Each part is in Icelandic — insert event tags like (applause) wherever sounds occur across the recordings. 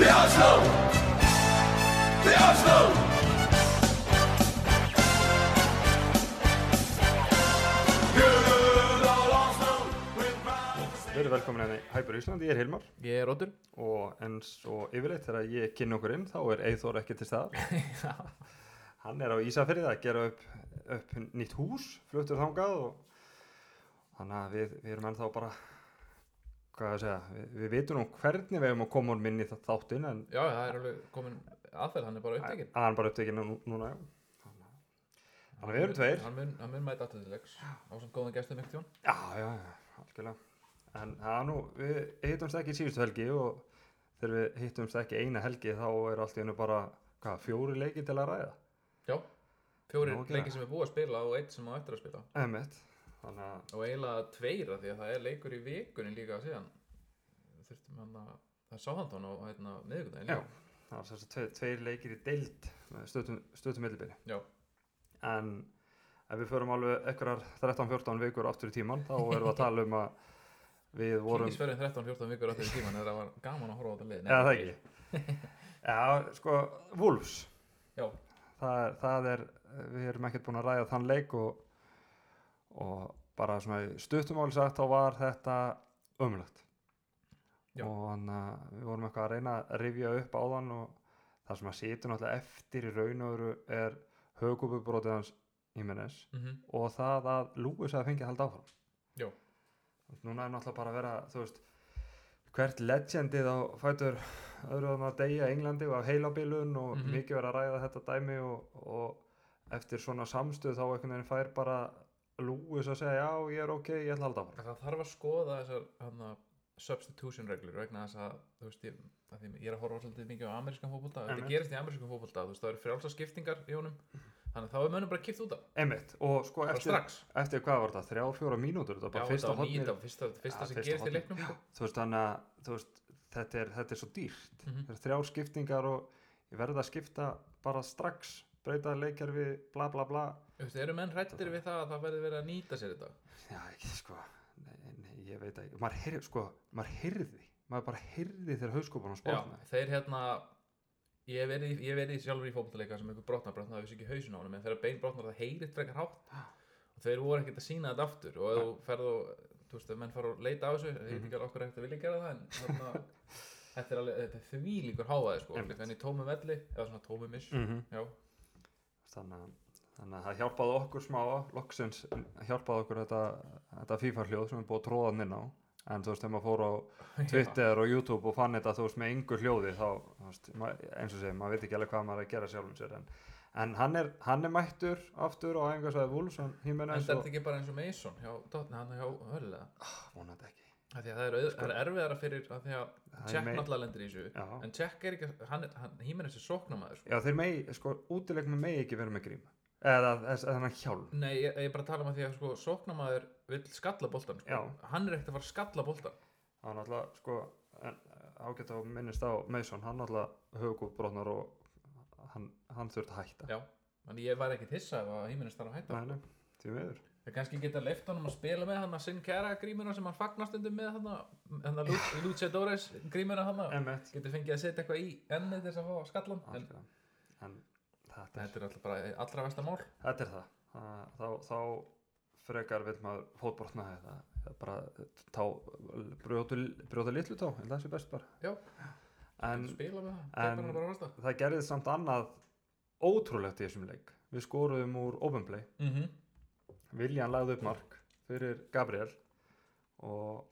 The Oslo! The Oslo! Brown Verið velkomin henni Hæpur Ísland, ég er Hilmar. Ég er Rótur og eins og yfirleitt þegar ég kynna okkur inn þá er Eithor ekki til staðar. (laughs) Hann er á Ísafyrði að gera upp, upp nýtt hús, fluttur þangað og þannig að við, við erum ennþá bara hvað að segja, við, við vitum nú hvernig við hefum að koma honum inn í það þáttinn en Já, það er alveg komin aðferð, hann er bara upptekinn. Hann bara upptekinn nú, núna já. þannig að- við erum tveir. Hann mun, hann mun mæta aftur til leiks. Á svona góðan gestum ekkert jón já, já, já, algjörlega. En það er nú, við hittumst ekki í síðustu helgi og þegar við hittumst ekki eina helgi þá er allt í hennu bara hvað, fjóri leiki til að ræða? Já, fjórir Nú, ok. leikir sem er búið að spila og eitt sem á eftir að spila. Þannig að og eiginlega tveira því að það er leikur í vikunni líka síðan þurftum hann að það er sáhandón á hérna, miðvikudaginn. Já, það var þess að tveir, tveir leikir í deild með stöðtum, millibili. Já, en ef við förum alveg einhverjar 13-14 vikur aftur í tíman þá erum við að tala um að við vorum kíkisverðin 13-14 vikur áttur í tíman þetta var gaman að horfa á þetta lið eða það ekki. (laughs) Já, sko, Wolves. Já, það það er við erum ekkert búin að ræða þann leik og, og bara svona í stuttumáli sagt þá var þetta ömulegt Já. og þannig að við vorum eitthvað að reyna að rifja upp áðan og það sem að situr náttúrulega eftir í raun og veru er högububrótið hans Jimenez mhm, og það að Lewis að fengið halda áfram Já. núna er náttúrulega bara að vera þú veist hvert legendið á fætur öðru að degja í Englandi og af heilabilun og Mhm. mikið verið að ræða þetta dæmi og, og eftir svona samstöð þá einhvern veginn fær bara Lewis að segja já ég er ok, ég ætla að halda áfram það þarf að skoða þessar hana, substitution reglur vegna þess að þú veist ég, að því, ég er að horfa svolítið mikið á amerískan fótbolta þetta gerist í amerískan fótbolta þú veist það eru frjálsa skiptingar í honum þannig að þá er mönnum bara kipt út af. Einmitt, og sko bara eftir, strax. eftir hvað var þetta, þrjá, fjóra mínútur? Þetta var bara fyrsta var fyrsta, fyrsta Já, sem fyrsta gerist í leiknum sko. þú veist þannig að þú veist, þetta, er, þetta er svo dýrt. Mhm. það er þrjár skiptingar og ég verði að skipta bara strax breyta leikjarfi, bla bla bla. Þú veist, eru menn hrættir við það að það verði verið að nýta sér þetta? Já ekki sko ég veit ekki, maður heyrði sko, maður heyrði maður bara heyrði þegar hauskópan á Já, spórna þeir hérna ég í- ég í sjálfur í fótboltaleika sem einhver brotnar brotnar, það vissi ekki hausin á honum en þegar bein brotnar það heyrið frekar hátt. Og þeir voru ekkert að sína þetta aftur. Og ef þú ferð og, þú veist, ef menn fara og leita á þessu, ég veit ekki alveg okkur ekkert að vilja gera það en þarna, (laughs) þetta er alveg, þetta er því líkur háaði sko, en í tómu velli eða svona tómu miss, mm já, þannig, að- þannig að það hjálpaði okkur smá loksins hjálpaði okkur þetta, þetta FIFA hljóð sem er búið að tróða hann inn á. En þú veist, þegar maður fór á Twitter og YouTube og fann þetta þú veist með yngur hljóði þá, veist, eins og segir, maður veit ekki alveg hvað maður er að gera sjálfum sér en, en hann, er, hann er mættur aftur á æfingarsæði hann en þetta er og ekki bara eins og Mason hjá Tottenham, hann hjá Hörlega vonandi ekki. Það er, það er erfiðara fyrir að því að er Tjekk náttúrulega lendir í þessu en Tjekk er ekki, hann, er- hann hýmur þessi sóknamaður sko. Já, þeir megi, sko, útilegnum megi ekki vera með gríma eða þannig hjálm. Nei, ég, ég er bara að tala um að því að sko, sóknamaður vill skalla boltan sko. Hann er ekkert að fara að skalla boltan hann náttúrulega, sko en, ágætt að minnist á Mason hann náttúrulega högubrótnar og hann, hann þurft að hætta. Já, þannig ég var ekkert hissa ef að hýmur þarf að hætta. Nei, nei, því miður. Það kannski geta leift honum að spila með hann að sinn kæra grímuna sem hann fagnar stundum með hann að Luchadores grímuna hann Emmett getur fengið að setja eitthvað í ennið þess að fá skallan en en þetta er, þetta er allra versta mál. Þetta er það. Þá, þá frekar vil maður fótbrotna Það er bara tá, brjóta, brjóta litlu tá en það sé best bara. Já, en spila með það, en- það er gerðið samt annað ótrúlegt í þessum leik. Við skoruðum úr open play. Mm -hmm. Viljan lagði upp mark fyrir Gabriel og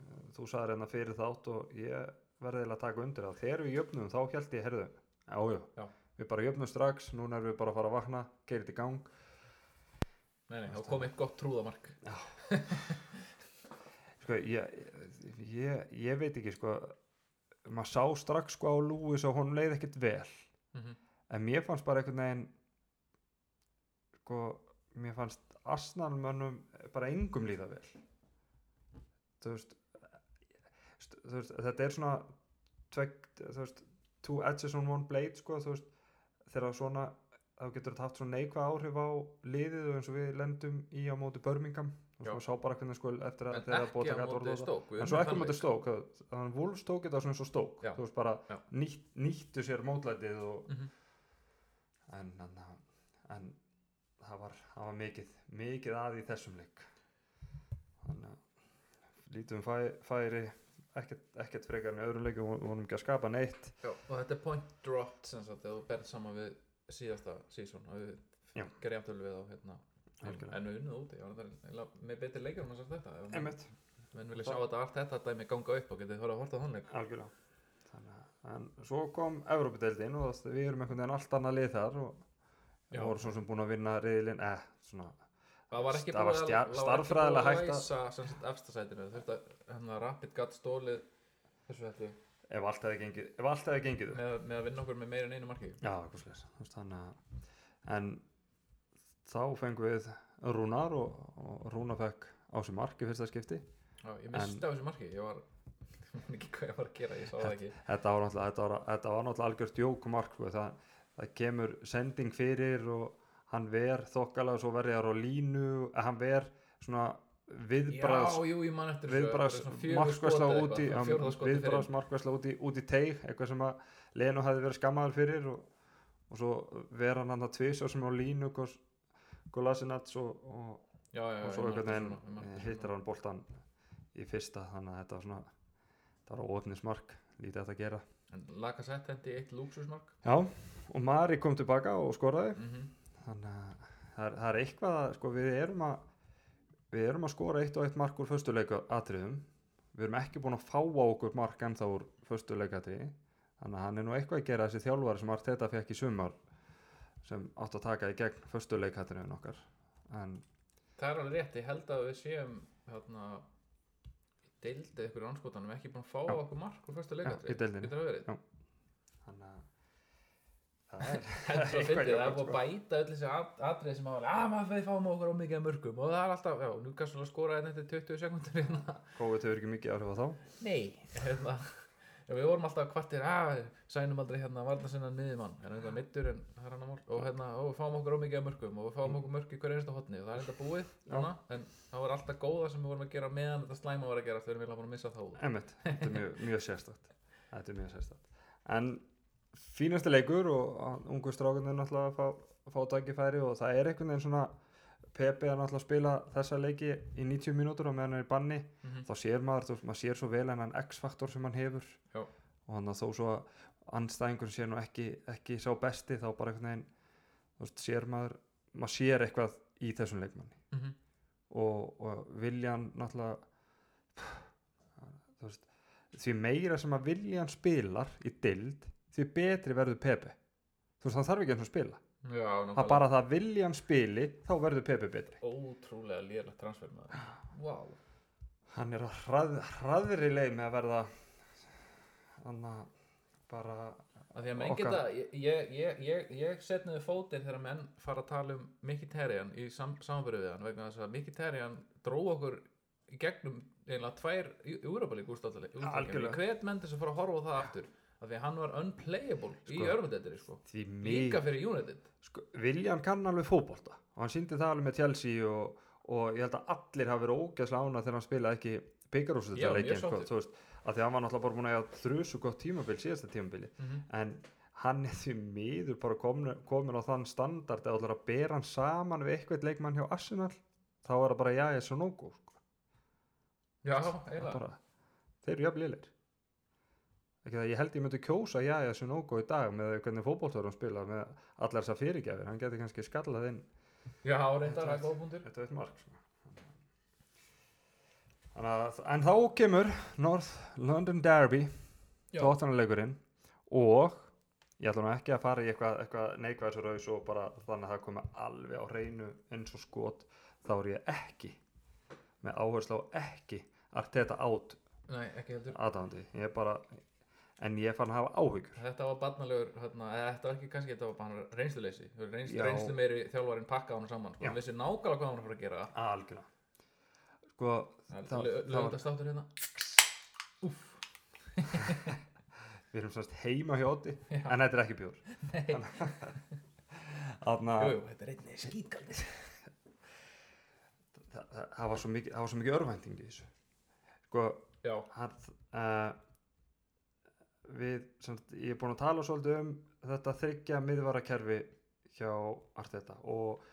uh, þú sagði hérna fyrir þátt og ég verði að taka undir það þegar við jöfnum þá held ég, herðu jájú, Já. Við bara jöfnum strax núna erum við bara að fara að vakna, gerir þetta í gang. Nei, nei, þá kom eitt gott trúðamark. Sko, ég, ég, ég veit ekki sko, maður sá strax sko á Lewis og hún leið ekkert vel. Mm -hmm. en mér fannst bara einhvern veginn sko, mér fannst Arsenalmönnum bara engum líða vel. Þú veist, st- þú veist þetta er svona tvegg, þú veist, two edges on one blade sko, þú veist, þegar svona þá getur þetta haft svona neikvað áhrif á liðið og eins og við lendum í á móti Birmingham. Og svo sá bara hvernig sko eftir að en þeirra taka móti Dortmund stók en svo ekki á móti stók þannig að Wolves tók þetta svona eins og stók Já. þú veist bara nýtt, nýttu sér mótlætið og Mhm. en, en, en það var, það var mikið mikið að í þessum leik. Þannig að lítum fæ, færi ekkert, ekkert frekar en öðrum leikum við vorum ekki að skapa neitt. Já, og þetta er point dropped sem sagt, ef þú berð saman við síðasta sísón og við Já. gerum jafntölu við á hérna en við unnið úti, er með betri leikar en þess að þetta, menn vilja sjá þetta allt þetta dæmi ganga upp og getið þóra að horta á þann leik algjörlega. Þannig að en svo kom Evrópudeildin og það- við erum einhvern veginn allt annað lið þar og vorum svo sem búin að vinna reyðilinn eh, svona það var ekki búið að hægt að- þetta, hérna Rapid gat stólið þessu þetta ef allt hefði gengið ef allt hefði gengið með, með að vinna okkur með meira en einu marki. Já, eitthvað að en þá fengum við Rúnar og, og Rúnar fekk á sig mark í fyrsta skipti. Já, ég misti á þessu marki. Ég var (laughs) ekki hvað ég var að gera, ég sá það ekki. Þetta var náttúrulega, þetta var, þetta var náttúrulega algjört djókumark sko. það, það kemur sending fyrir og hann ver þokkalega svo verði þar á línu að hann ver svona viðbræðs viðbræðs markvæsla úti viðbræðs fyrir markvæsla úti, úti teig eitthvað sem að Leno hefði verið skammaður fyrir og, og svo ver hann hann að tvisar sem á línu Golasinats og, og, og svo einhvern veginn hittir hann boltan í fyrsta þannig að þetta var svona það var óöfnismark, lítið að gera. En Lacazette hendi eitt lúksusmark Já, og Mari kom tilbaka og skoraði. Mm þannig að það er, það er eitthvað að sko, við erum að við erum að skora eitt og eitt mark úr föstuleika atriðum við erum ekki búin að fá á okkur mark ennþá úr föstuleika atriði þannig að hann er nú eitthvað að gera þessi þjálfari sem Arteta fekk í sumar sem átt að taka í gegn föstuleika atriðin okkar en það er alveg rétt, ég held að við séum hérna í deildið ykkur í anskotanum ekki búin að fá Já. á okkur mark úr í deildinni. Getur það verið? Já. þannig að það er fyndið, (laughs) það er búið að bæta öll þessi at- atriði sem hafa að maður við fáum okkur á mikið mörgum og það er alltaf, já, nú kannski að skora þetta eftir 20 sekundur hérna. COVID hefur ekki mikið áhrif á þá? Nei, hérna, við vorum alltaf kvartir, að sænum aldrei hérna varna sinna niður mann, en þetta mittur en það er hann að mál, og hérna, og við fáum okkur á mikið mörgum og við fáum okkur mörg í hverju einsta hotni og það er þetta búið, núna, en það var alltaf góða sem við vorum að gera meðan þetta slæma var að gera, við erum eiginlega búin að missa út. Einmitt, þetta er mjög, mjög sérstakt. Þetta er mjög sérstakt. En fínasti leikur og að ungu strákunni náttúrulega að fá, fá tækifæri og það er einhvern veginn svona Pepe að náttúrulega spila þessa leiki í 90 mínútur og meðan hann er í banni Mhm. þá sér maður, þú maður sér svo vel en hann X-faktor sem hann hefur Já. og hann þó svo að anstæðingur sé nú ekki, ekki sá besti þá bara einhvern veginn þú veist, sér maður, maður sér eitthvað í þessum leikmanni Mm -hmm. og, og Viljan náttúrulega þú veist, því meira sem að Viljan spilar í dild því betri verður Pepe þú veist, hann þarf ekki eins og að spila Já, það bara það að Viljan spili þá verður Pepe betri Ótrúlega lélegt transfer með það. Vá. hann er hrað, hraðri leið með að verða hann að bara Af því að menn geta, ég, ég, ég, ég, ég set niður fótinn þegar menn fara að tala um Mkhitaryan í sam, samanbyrðu við hann vegna þess að Mkhitaryan dró okkur í gegnum eiginlega tvær Europalík úrstáttalegi Algjörlega. hvet menn þess að fara að horfa það aftur af því að hann var unplayable í Sko. örfaldetri sko. því líka fyrir United sko, Viljan kann alveg fótbolta og hann síndi það alveg með Chelsea og, og ég held að allir hafi verið ógeðslega ána þegar hann spilaði ekki Já, byggarúsþetta mjög leikin sko, að því að hann var náttúrulega bara búin að eiga þrjusu gott tímabil síðasta tímabili mm -hmm. en hann er því miður bara komin, komin á þann standard að ætlar að bera hann saman við eitthvað leikmann hjá Arsenal þá er það bara já, ég er svo nógu sko. já, eiginlega þeir eru jafn liðlir ekki það, ég held ég myndi kjósa svo nógu í dag með hvernig fótboltarum spila með allar þessar fyrirgjafir hann geti kannski skallað inn. Já, reyndar að góða punktur. þetta er eitt mark sko. Að, en þá kemur North London Derby Já. tóttanleikurinn og ég ætla nú ekki að fara í eitthvað, eitthvað neikvæðsraus og bara þannig að það komi alveg á hreinu eins og skot þá er ég ekki með áherslu á ekki Arteta átt aðdáðandi ég er bara, en ég er farin að hafa áhyggjur Þetta var barnalegur, hérna, þetta var ekki kannski, þetta var bara reynsluleysi. Reynslu, reynslu meiri þjálfarinn pakka hann saman. Sko. Hann vissi nákvæmlega hvað hann var að fara að gera. algjörlega sko, Lögundastáttur hérna. (laughs) við erum sannst heima hjá Ótti Já. en þetta er ekki bjór Þannig jú, þetta er einni skítkaldi. það, það það, var svo mikið, örvænting í þessu sko, hann uh, við, sagt, ég er búin að tala svolítið um þetta þryggja miðvarakerfi hjá Arteta og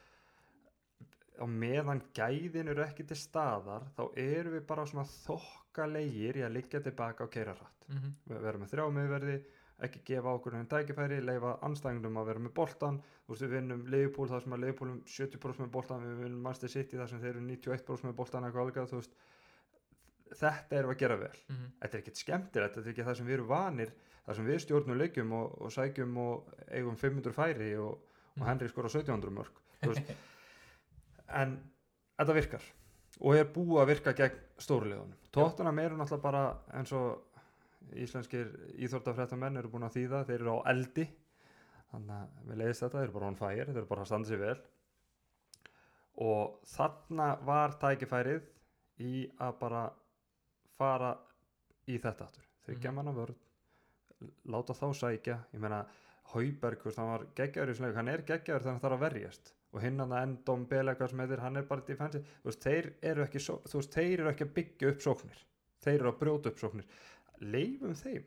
á meðan gæðin eru ekki til staðar þá erum við bara svona þokkalegir í að liggja tilbaka og keira rætt mm við verum með þrjá miðverði ekki gefa okkur henni tækifæri leifa anstæðingum að vera með boltan þú veist við vinnum Liverpool þar sem að Liverpool um 70% með boltan við vinnum Manchester City þar sem þeir eru 91% með boltan eitthvað alveg þú veist þetta erum við að gera vel. -hmm. þetta er ekkert skemmtilegt, þetta er ekki það sem við erum vanir það sem við stjórnum leikjum og, og sækjum og eigum 500 færi og, og. Henry skor á 1700 mörg en þetta virkar og er búið að virka gegn stórulegunum tóttunum eru náttúrulega bara eins og íslenskir íþórtafrættamenn eru búin að þýða, þeir eru á eldi. Þannig að við leiðist þetta, þeir eru bara on fire þeir eru bara að standa sér vel. Og þarna var tækifærið í að bara fara í þetta aftur. Þryggja Mhm. manna vörð láta þá sækja. Ég meina Hauberg, þú veist, hann var geggjaður í svona hann er geggjaður þegar hann þarf að verjast. Og hinn hann að endom belega sem heitir, hann er bara defensive, þú veist, þeir eru ekki svo, þú veist, þeir eru ekki að byggja upp sóknir. Þeir eru að brjóta upp sóknir. Leifum þeim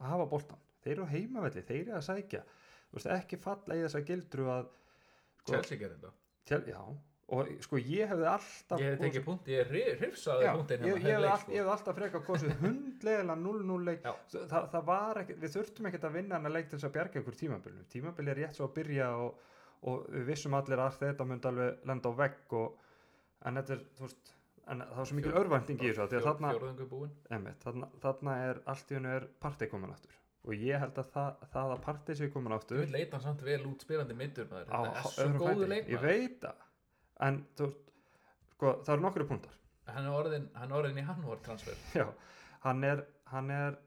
að hafa boltan þeir eru heimavelli, þeir eru að sækja. Þú veist, ekki falla í þessa gildru að sko, Chelsea gerir þetta. Já, og sko ég hefði alltaf ég hef tekið punkt, ég hrifsaði punktin ég, hérna ég, hérna hefði all, ég hefði alltaf frekar kosið hundlega 0-0 leik. Þa, það var ekki, við þurftum ekkert að vinna hann að leik til þess að bjarga ykkur tímabilinu. Tímabili er rétt svo að byrja og, og við vissum allir að þetta myndi alveg lenda á vegg og, en þetta er, veist en það var svo mikil örvænting í þessu því að þarna, er allt í hennu er partí komin aftur. Og ég held að það, það að partí sé komin aftur vil leita hann samt vel út spilandi á Þetta er svo góðu fæti. leik ég veit það en þú sko, það eru nokkru punktar. Hann er orðin, hann er orðin í Hannover transfer Já, hann er, hann er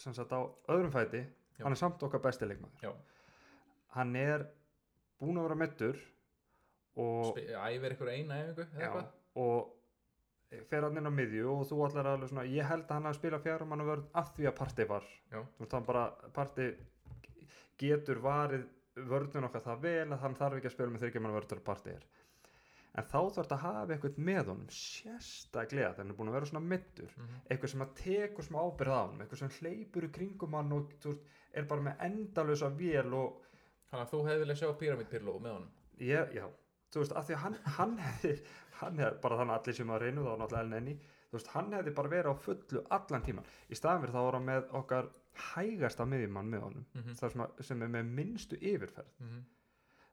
sem sagt á öðrum fæti. Já. hann er samt okkar besti leikmaður. Já. hann er búin að vera mittur og, Æfir ykkur eina eða eitthvað? og fer hann inn á miðju og þú allar alveg svona ég held að hann hafi spilað fjara mann vörð af því að partí var. Þú veist hann bara partí getur varið vörðun okkar það vel að hann þarf ekki að spila með þryggja mann vörður partí er en þá þarf þetta að hafa eitthvað með honum sérstaklega þegar hann er búin að vera svona mittur Mhm. eitthvað sem að tekur smá ábyrð á hann eitthvað sem hleypur í kringum hann og þú veist, er bara með endalösa vél og Þannig að þú hefði viljað sjá Pyramid Pirlo með honum? Ég, já, þú veist, af því að hann, hann (laughs) hefði, hann hefði, bara þannig að allir sem að reynu þá náttúrulega enni, þú veist, hann hefði bara verið á fullu allan tíman, í staðan fyrir þá var hann með okkar hægasta miðjumann með honum, Mhm. það sem, að, sem er með minnstu yfirferð, Mhm.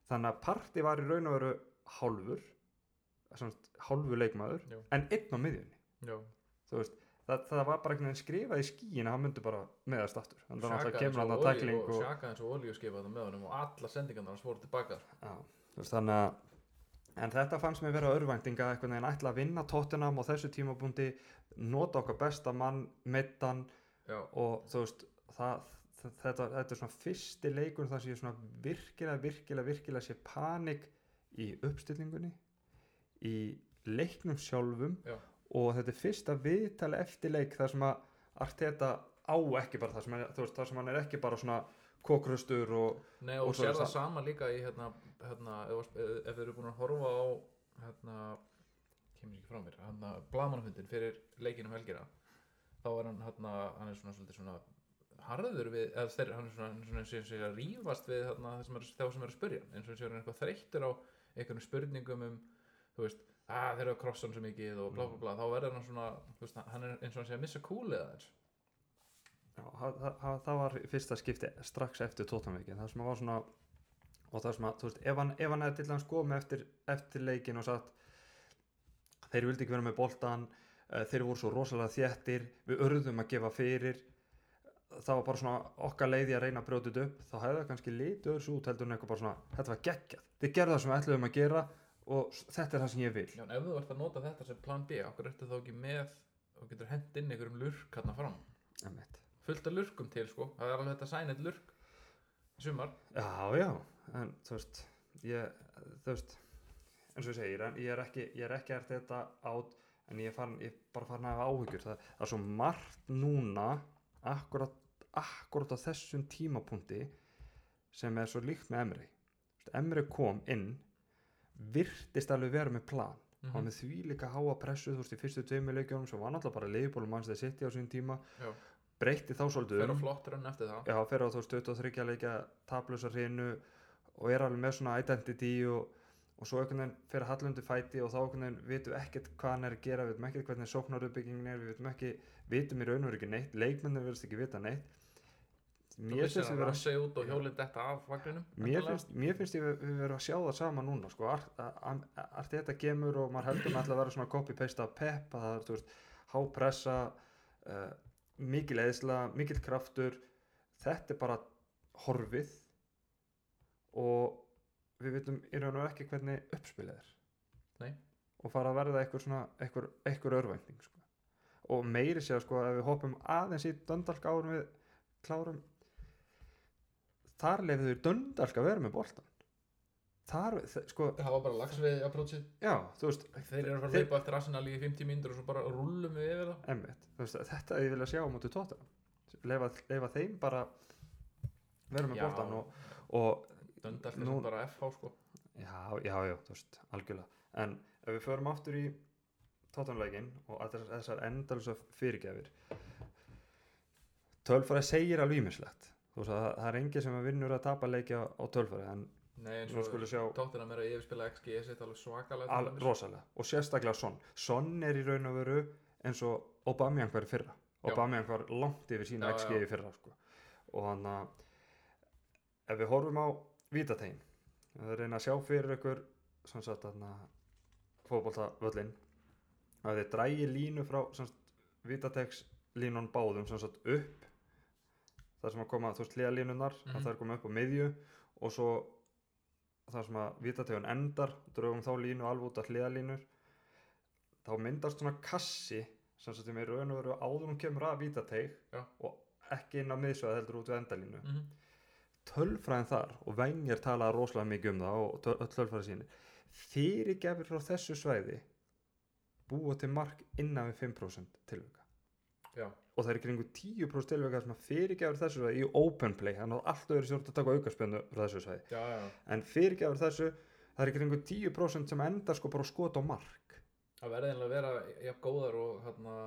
þannig að parti var í raun og veru hálfur sagt, hálfu leikmaður Já. en einn á miðjunni, Já. þú veist það, það var bara einhvern veginn skrifað í skíin að hann myndi bara meðast aftur, Sjaka það kemur hann að eins og tækling olíu- og, Sjaka eins og olíu skipa þetta með honum og alla sendingarnar hans voru tilbaka Já, þannig að en þetta fannst mér vera örvæntinga einhvern veginn ætla að vinna tóttunam á þessu tímabúndi nota okkar besta mann meittan Já, og þú veist það, þetta, þetta er svona fyrsti leikur þar sem ég svona virkilega, virkilega, virkilega sé panik í uppstillingunni í leiknum sjálfum Já. og þetta er fyrsta viðtali eftir leik þar sem að Arteta á ekki bara það sem, þar sem hann er ekki bara svona kókrustur og Nei, Og og sér það það- sama líka í hérna, hérna ef, ef þið eru búin að horfa á hérna, kemur ekki frá mér hérna, blamanafundin fyrir leikinum helgina þá er hann hérna, hann er svona svolítið svona harður við, eða þeir, hann er svona, hann er svona eins og sé að rífast við hérna, sem er, þá sem er að spyrja hann, eins og sé hann eitthvað þreyttur á einhvernum spurningum um þú veist, að þeir eru að krossa hann svo mikið og bla bla bla, þá verður hann svona veist, hann er eins og hann sé að missa kúlið aðeins. Já, það, það, það var fyrsta skipti strax eftir tóttanveikin það sem var svona og það sem að, þú veist, ef hann, ef hann hefði til hans komið eftir, eftir leikin og sagt þeir vildi ekki vera með boltan uh, þeir voru svo rosalega þéttir við urðum að gefa fyrir. Það var bara svona okkar leiði að reyna að brjóta þetta upp. Þá hefði það kannski litið öðru svo út heldur en eitthvað bara svona, þetta var geggjað. Þið gerðu það sem við ætluðum að gera og þetta er það sem ég vil. Já, en ef þú ert að nota þetta sem plan B, okkur ertu þá ekki með og getur hent inn einhverjum lurk hérna fram? Einmitt. fullt af lurkum til sko, það er alveg þetta sænið lurk sumar, Já, já, en þú veist ég, þú veist eins og ég segir, ég er ekki ég er ekki að þetta át en ég er, farin, ég er bara farin að hafa áhyggjur. Það, það er svo margt núna akkurat, akkurat á þessum tímapunkti sem er svo líkt með Emri Emri kom inn virtist alveg vera með plan. Hann var með því líka háa pressu þú veist í fyrstu tveimur leikjónum sem var náttúrulega bara leifbólum manns þegar sitt á sín tíma. Já. breytti þá svolítið Fer á um. flott rönn eftir það. Fer á þú veist 23 leikja tablösa hreinu og er alveg með svona identity og, og svo einhvern veginn að hallundi fæti og þá einhvern veginn vitum ekkert hvað hann er að gera við vitum ekkert hvernig sóknaruppbyggingin er við vitum ekki, vitum í raun og veru ekki neitt leikmennir verðist ekki vita neitt. Mér finnst að ég við, við vera að sjá það sama núna sko, allt þetta kemur og maður heldur með að vera svona copy-paste af pep að það er, þú veist, hápressa uh, mikil eðsla mikil kraftur. Þetta er bara horfið og við vitum í raun og ekki hvernig uppspilið er Nei. og fara að verða eitthvað svona eitthvað, eitthvað örvænting sko. og meiri sér sko ef við hoppum aðeins í döndalk árum við klárum þar lefðu þau döndalk að vera með boltan þar, sko, Það var bara lagsvið approachið já, þú veist Þeir eru að fara að leipa eftir Arsenal í 50 mínútur og svo bara rúllum við yfir það Einmitt, veist, þetta ég vilja sjá á móti tóta leifa, leifa þeim bara vera með Já. boltan og, og Döndalt er svo bara FH sko. Já, já, já, þú veist, algjörlega. En ef við förum aftur í tótanleikin og þessar, þessar endalsa fyrirgefir tölfæri segir alveg ímislegt þú veist að það, er engin sem að vinnur að tapa leikja á tölfæri en Nei, og skulum sjá tóttina að yfirspila XG sitt alveg svakalega al, rosalega. Og sérstaklega Son. Son er í raun og veru eins og Aubameyang var í fyrra. Já. Aubameyang var langt yfir sína Já, XG já. í fyrra sko. og hann að ef við horfum á vítategin við reyna að sjá fyrir ykkur sem sagt hann fótbolta völlin að þið drægi línu frá sem sagt, vítategs línun báðum sem sagt upp. Þar sem að koma þú veist hliðalínunar mm að það er komið upp á miðju og svo þar sem að vítategun endar draugum þá línu alveg út af hliðalínur þá myndast svona kassi sem sagt þeim er raun og veru áður hún kemur að vítateg og ekki inn á miðsvæð heldur út við endalínu. Mhm. Tölfræðin þar og vengir talaði rosalega mikið um það og töl- öll tölfræði síni fyrirgefir frá þessu svæði búa til mark innan við 5% tilvika. Já, og það er kringu 10% tilvika sem að fyrirgefur þessu svæði í open play. Þannig að allt öðru stjórn að taka aukarspjöndu frá þessu svæði. Já, já. En fyrirgefur þessu það er kringu 10% sem endar sko bara skot á mark. Það verði einlega að vera jafn góðar og hérna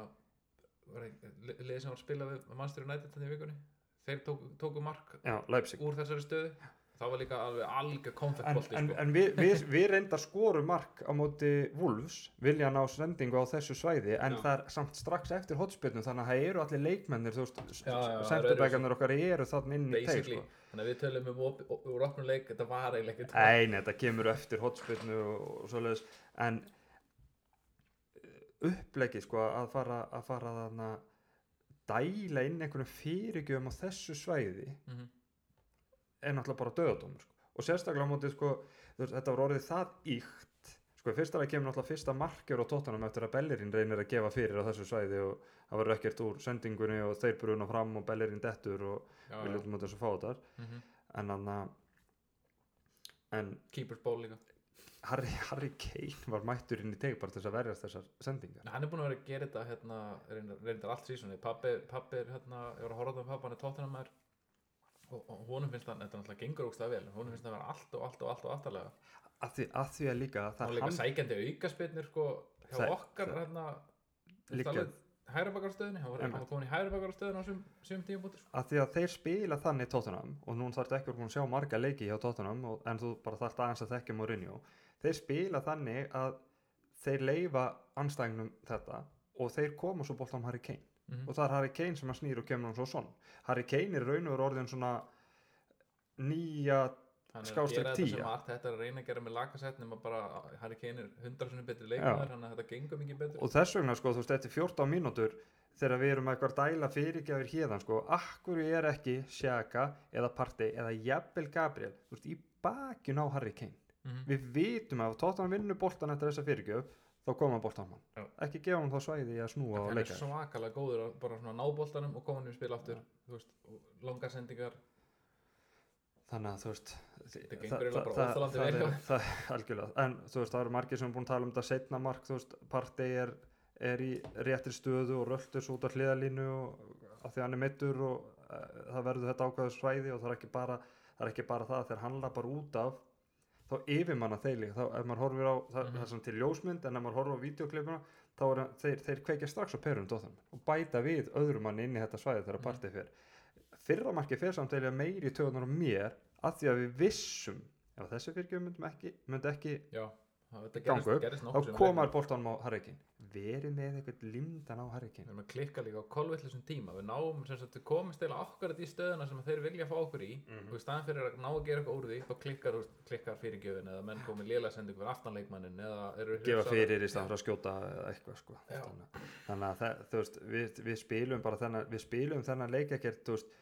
liðið sem var að spila við Manchester United þannig í vikunni þeir tóku, tóku mark já, úr þessari stöðu það var líka alveg algjör en, konfettbolti en, sko. en við, við, við reyndar skorum mark á móti Wolves vilja ná sendingu á þessu svæði en Já. það er samt strax eftir hotspilnum þannig að það eru allir leikmennir þú veist, það senturbækarnir okkar eru þannig inn í teig sko. þannig að við tölum um úr opnum leik, þetta var eiginlega ekkert Nei, nei, þetta kemur eftir hotspilnu og, og svoleiðis en upplegið sko að fara að fara þarna dæla inn einhvern fyrirgjöfum á þessu svæði Mhm. er náttúrulega bara döðadómur sko. og sérstaklega á móti sko, þetta var orðið það íkt sko, fyrst að það kemur náttúrulega fyrsta markjör á tóttanum eftir að Bellerín reynir að gefa fyrir á þessu svæði og það var ekkert úr sendingunni og þeir bruna fram og Bellerín dettur og við já. ljótum út þessu fá þar Mhm. en hann en keepers ball líka Harry, Harry Kane var mættur inn í teig bara til þess að verjast þessar sendingar. En hann er búin að vera að gera þetta hérna, reyndar, reyndar allt sísunni pappi, pappi er hérna, ég var að horfa á það með pappa hann er tóttunum mær og, og honum finnst hann, þetta er náttúrulega gengur ógstað vel. En honum finnst það að vera allt og allt og allt og aftarlega að því að, því að líka það var líka sækjandi aukaspilnir sko, hjá Það- okkar það- hérna, líka hæra bakarstöðinni hann var, var komin í hæra bakarstöðin á sum tíum sko. að því að þeir spila þannig tóttunum og nú þarf ekki að að sjá marga leiki hjá tóttunum en þú bara þarf aðeins að þekkja Mourinho þeir spila þannig að þeir leifa anstæðingnum þetta og þeir koma svo bólt á Harry Kane. Mm og það er Harry Kane sem að snýr og kemur hann svo svon Harry Kane er raun og veru orðin svona nýja er Skástrík gera þetta þetta er að reyna að gera með lakasett nema bara Harry Kane er hundra sinni betri leikmaður þannig að þetta gengur mikið betur. Og þess vegna sko þú veist eftir 14 mínútur þegar við erum eitthvað dæla fyrirgjafir hérðan sko, akkur er ekki Sjaka eða Partey eða jafnvel Gabriel þú veist, í bakjun á Harry Kane mm við vitum að tóttan vinnur boltan eftir þessa fyrirgjöf þá koma boltan Já. hann ekki gefa hann þá svæði að snúa og hann er leika svakalega góður að bara ná boltanum og koma hann í spil aftur veist, og longar sendingar. Þannig að þú veist það, er, það er algjörlega. En þú veist það eru margir sem er búin að tala um þetta setna mark þú veist Partey er, er í réttri stöðu og röldur svo út af hliðalínu og af því að hann er mittur og uh, það verður þetta ákvæðu svæði og það er ekki bara það er ekki bara það þegar hann lappar út af þá yfirmanna þeir líka þá ef maður horfir á það, Mhm. það er svona til ljósmynd en ef maður horfir á videoklipuna þá er þeir, þeir kveikja strax á perum Tottenham og bæta við öðrum manni inn í þetta svæði þegar Mhm. partið fer fyrra markið fer samt eða meiri töðunar á mér að því að við vissum ef þessi fyrirgjöf myndum ekki, myndi ekki já, það þetta Gangu gerist, upp, gerist þá nokkuð sem koma leiknum. boltanum á Harrikin verið með eitthvað limdan á Harrikin við erum að klikka líka á kolvillisum tíma. Við náum sem sagt, við komumst eða akkurat í stöðuna sem þeir vilja fá okkur í. Mhm. og í staðan fyrir að ná að gera eitthvað úr því þá klikkar, klikkar fyrirgjöfin eða menn komið lélega sendingu fyrir aftanleikmannin gefa fyrir í staðan fyrir að skjóta eitthvað sko. Þannig, að það, veist, við, við spilum bara þennan, við spilum þennan leik ekkert þú veist,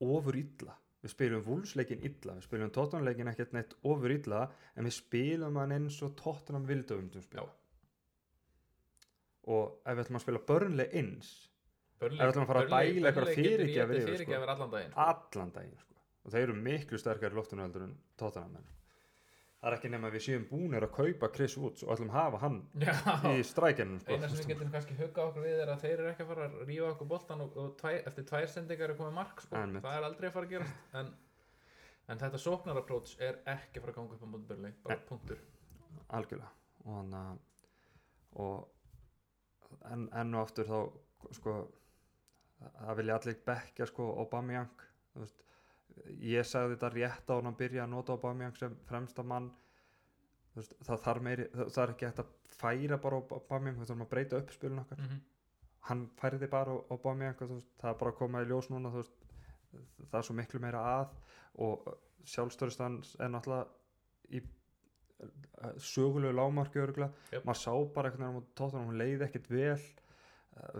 ofur illa við spilum vúlsleikin illa við spilum tóttunarleikin ekkert neitt ofur illa en við spilum hann eins og tóttunum vildum spila Já. og ef við ætlum að spila börnlega eins Ef við ætlum að fara að fyrirgjafir étið yfir, sko. allan daginn sko. allan daginn sko. og þeir eru miklu loftinu heldur en tóttunum það er ekki nema að við séum búnir að kaupa Chris Woods og ætlum að hafa hann Já, í strækjunum sko. eina sem við getum kannski huggað okkur við er að þeir eru ekki að fara að rífa okkur boltan og, og tvæ, eftir tvær sendingar er komið mark sko. Það er aldrei að fara að gerast en, en þetta sóknarapróts er ekki að fara að ganga upp á móti Burnley bara Nei. punktur algjörlega og hann að og en, enn og aftur þá sko það vilja allir bekkja sko Aubameyang þú veist, ég sagði þetta rétt á hann að byrja að nota Aubameyang sem fremsta mann veist, það þarf meiri það, það er ekki hægt að færa bara Aubameyang við þurfum að breyta upp spilun okkar mm -hmm. hann færði bara Aubameyang það er bara að koma í ljós núna veist, það er svo miklu meira að og sjálfstörðustans er náttúrulega í sögulegu lámarki örgulega Jöp. maður sá bara veginn á tóttunum hún leiði ekkert vel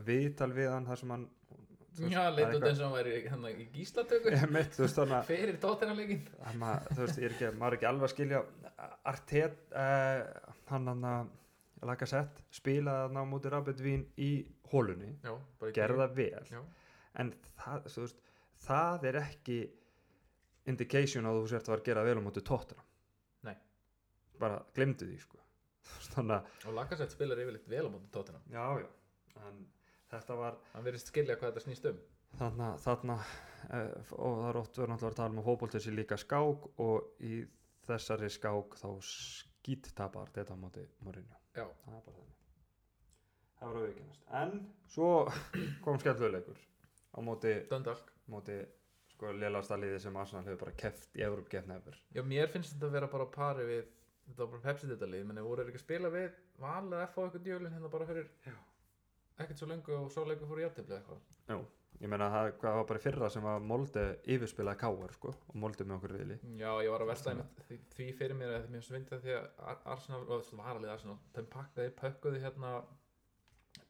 viðtal við hann þar sem hann Já, það leit út eitthvað- eins og hann væri hérna, í gíslatöku. Að fyrir tóttirnaleikin að maður, þú veist, ég (laughs) er ekki, maður er ekki alveg að skilja Artet uh, hann hann að laga sett spilaði að ná mútið Rabidvín í hólunni Já, það vel. Já, en það, þú veist, það er ekki indication að þú sért að vera að gera vel á móti tóttina Nei. bara glemdu því sko. (laughs) Þannig að og Lacazette spilar yfirleitt vel á móti tóttina já já. En þetta var hann verðist skilja hvað þetta snýst um. Þarna, þarna uh, og það er oft verið náttúrulega að tala um að fótbolti sé líka skák og í þessari skák þá skýtt tapar þetta á móti Mourinho. Já, það er bara þannig. Það var auðvitað. En svo kom skemmtuleikur á móti, Dundalk. móti sko lélasta liði sem Arsenal hefur bara keft í Európa-keppni efur Já, mér finnst þetta að vera bara pari við þetta var bara Pepsi-ditalið, menn voru þeir ekki að spila við valið F á eitthvað djölinn hérna bara fyrir Já. Ekkert svo lengu og svo lengu fór í jafntefli eitthvað ég meina það var bara fyrra sem að Molde yfirspilaði Káar sko og Molde með okkur viðli Já, ég var að velta einmitt því, því fyrir mér að mér svindi það því að Ar- Arsenal, og þú var alveg Arsenal þeim pakkaði, pökkuði hérna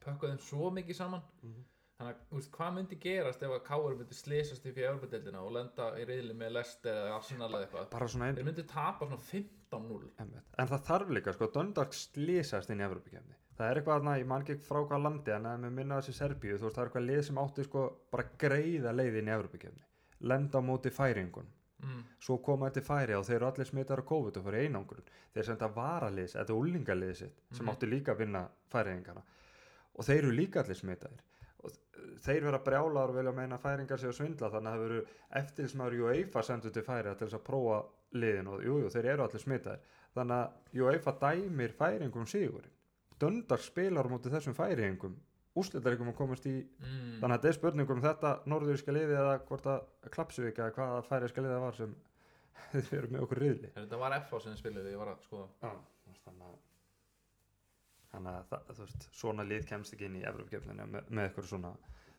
pökkuði þeim svo mikið saman Mhm. þannig að, veist, hvað myndi gerast ef að Káur myndi slýsast í fyrir Európa-deildina og lenda í reyðli með Leicester eða Arsenal eða eitthvað bara svona þeir myndi tapa svona 15-0 Einmitt. En það þarf líka, sko, Dundalk slísast inn í Evropakefni. Það er eitthvað aðna, ég man ekki frá hvað landi, en að með minna þessi Serbíu, þú veist, það er eitthvað lið sem átti, sko, bara greiða leið inn í Evropakefni. Lenda á móti færingun. mm. Svo koma þetta færi og þeir eru allir smittar á COVID og fyrir einangrun. Þeir senda varaliðs, þetta er úlingalið sitt, sem Mhm. átti líka að vinna færingana. Og þeir eru líka allir smittaðir. Og þeir vera brjálar og vilja meina færingar séu að svindla, þannig að það veru eftirlismæður UEFA sendur til færi til þess að prófa liðin og jújú, jú, þeir eru allir smittaðir. Þannig að UEFA dæmir færingum sigurinn. Dundar spilar móti þessum færingum úrslitaríkum að komast í. Mm. þannig að þetta er spurning um þetta norðuríska liði eða hvort að Klapsvík eða hvaða færiska liði það var sem (laughs) þið eru með okkur riðli. En þetta var F á sem þið spiluðu, ég var að skoða. Já, þannig að þannig að það, þú veist, svona lið kemst ekki inn í Evropakefninu með, með eitthvað svona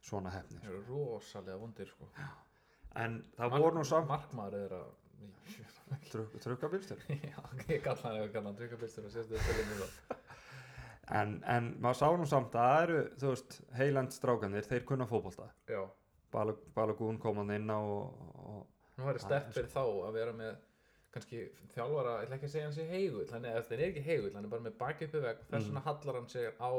svona hefni þeir eru rosalega vondir sko. en það voru nú samt Markmaður er að truk, trukkabilstur (laughs) Já, ég kalla hann eitthvað kallan tryggabistur og sérstu þetta spilum það (laughs) en, en maður sá nú samt að það eru þú veist, heiland strákanir, þeir kunna fótbolta. Já, Balagún kom hann inn á og, og nú væri Það er stepp fyrir þá að vera með kannski þjálfara, ég ætla ekki að segja hann sé heigull hann er, er ekki heigull, hann er bara með baki uppi veg þess Mm. vegna hallar hann sig á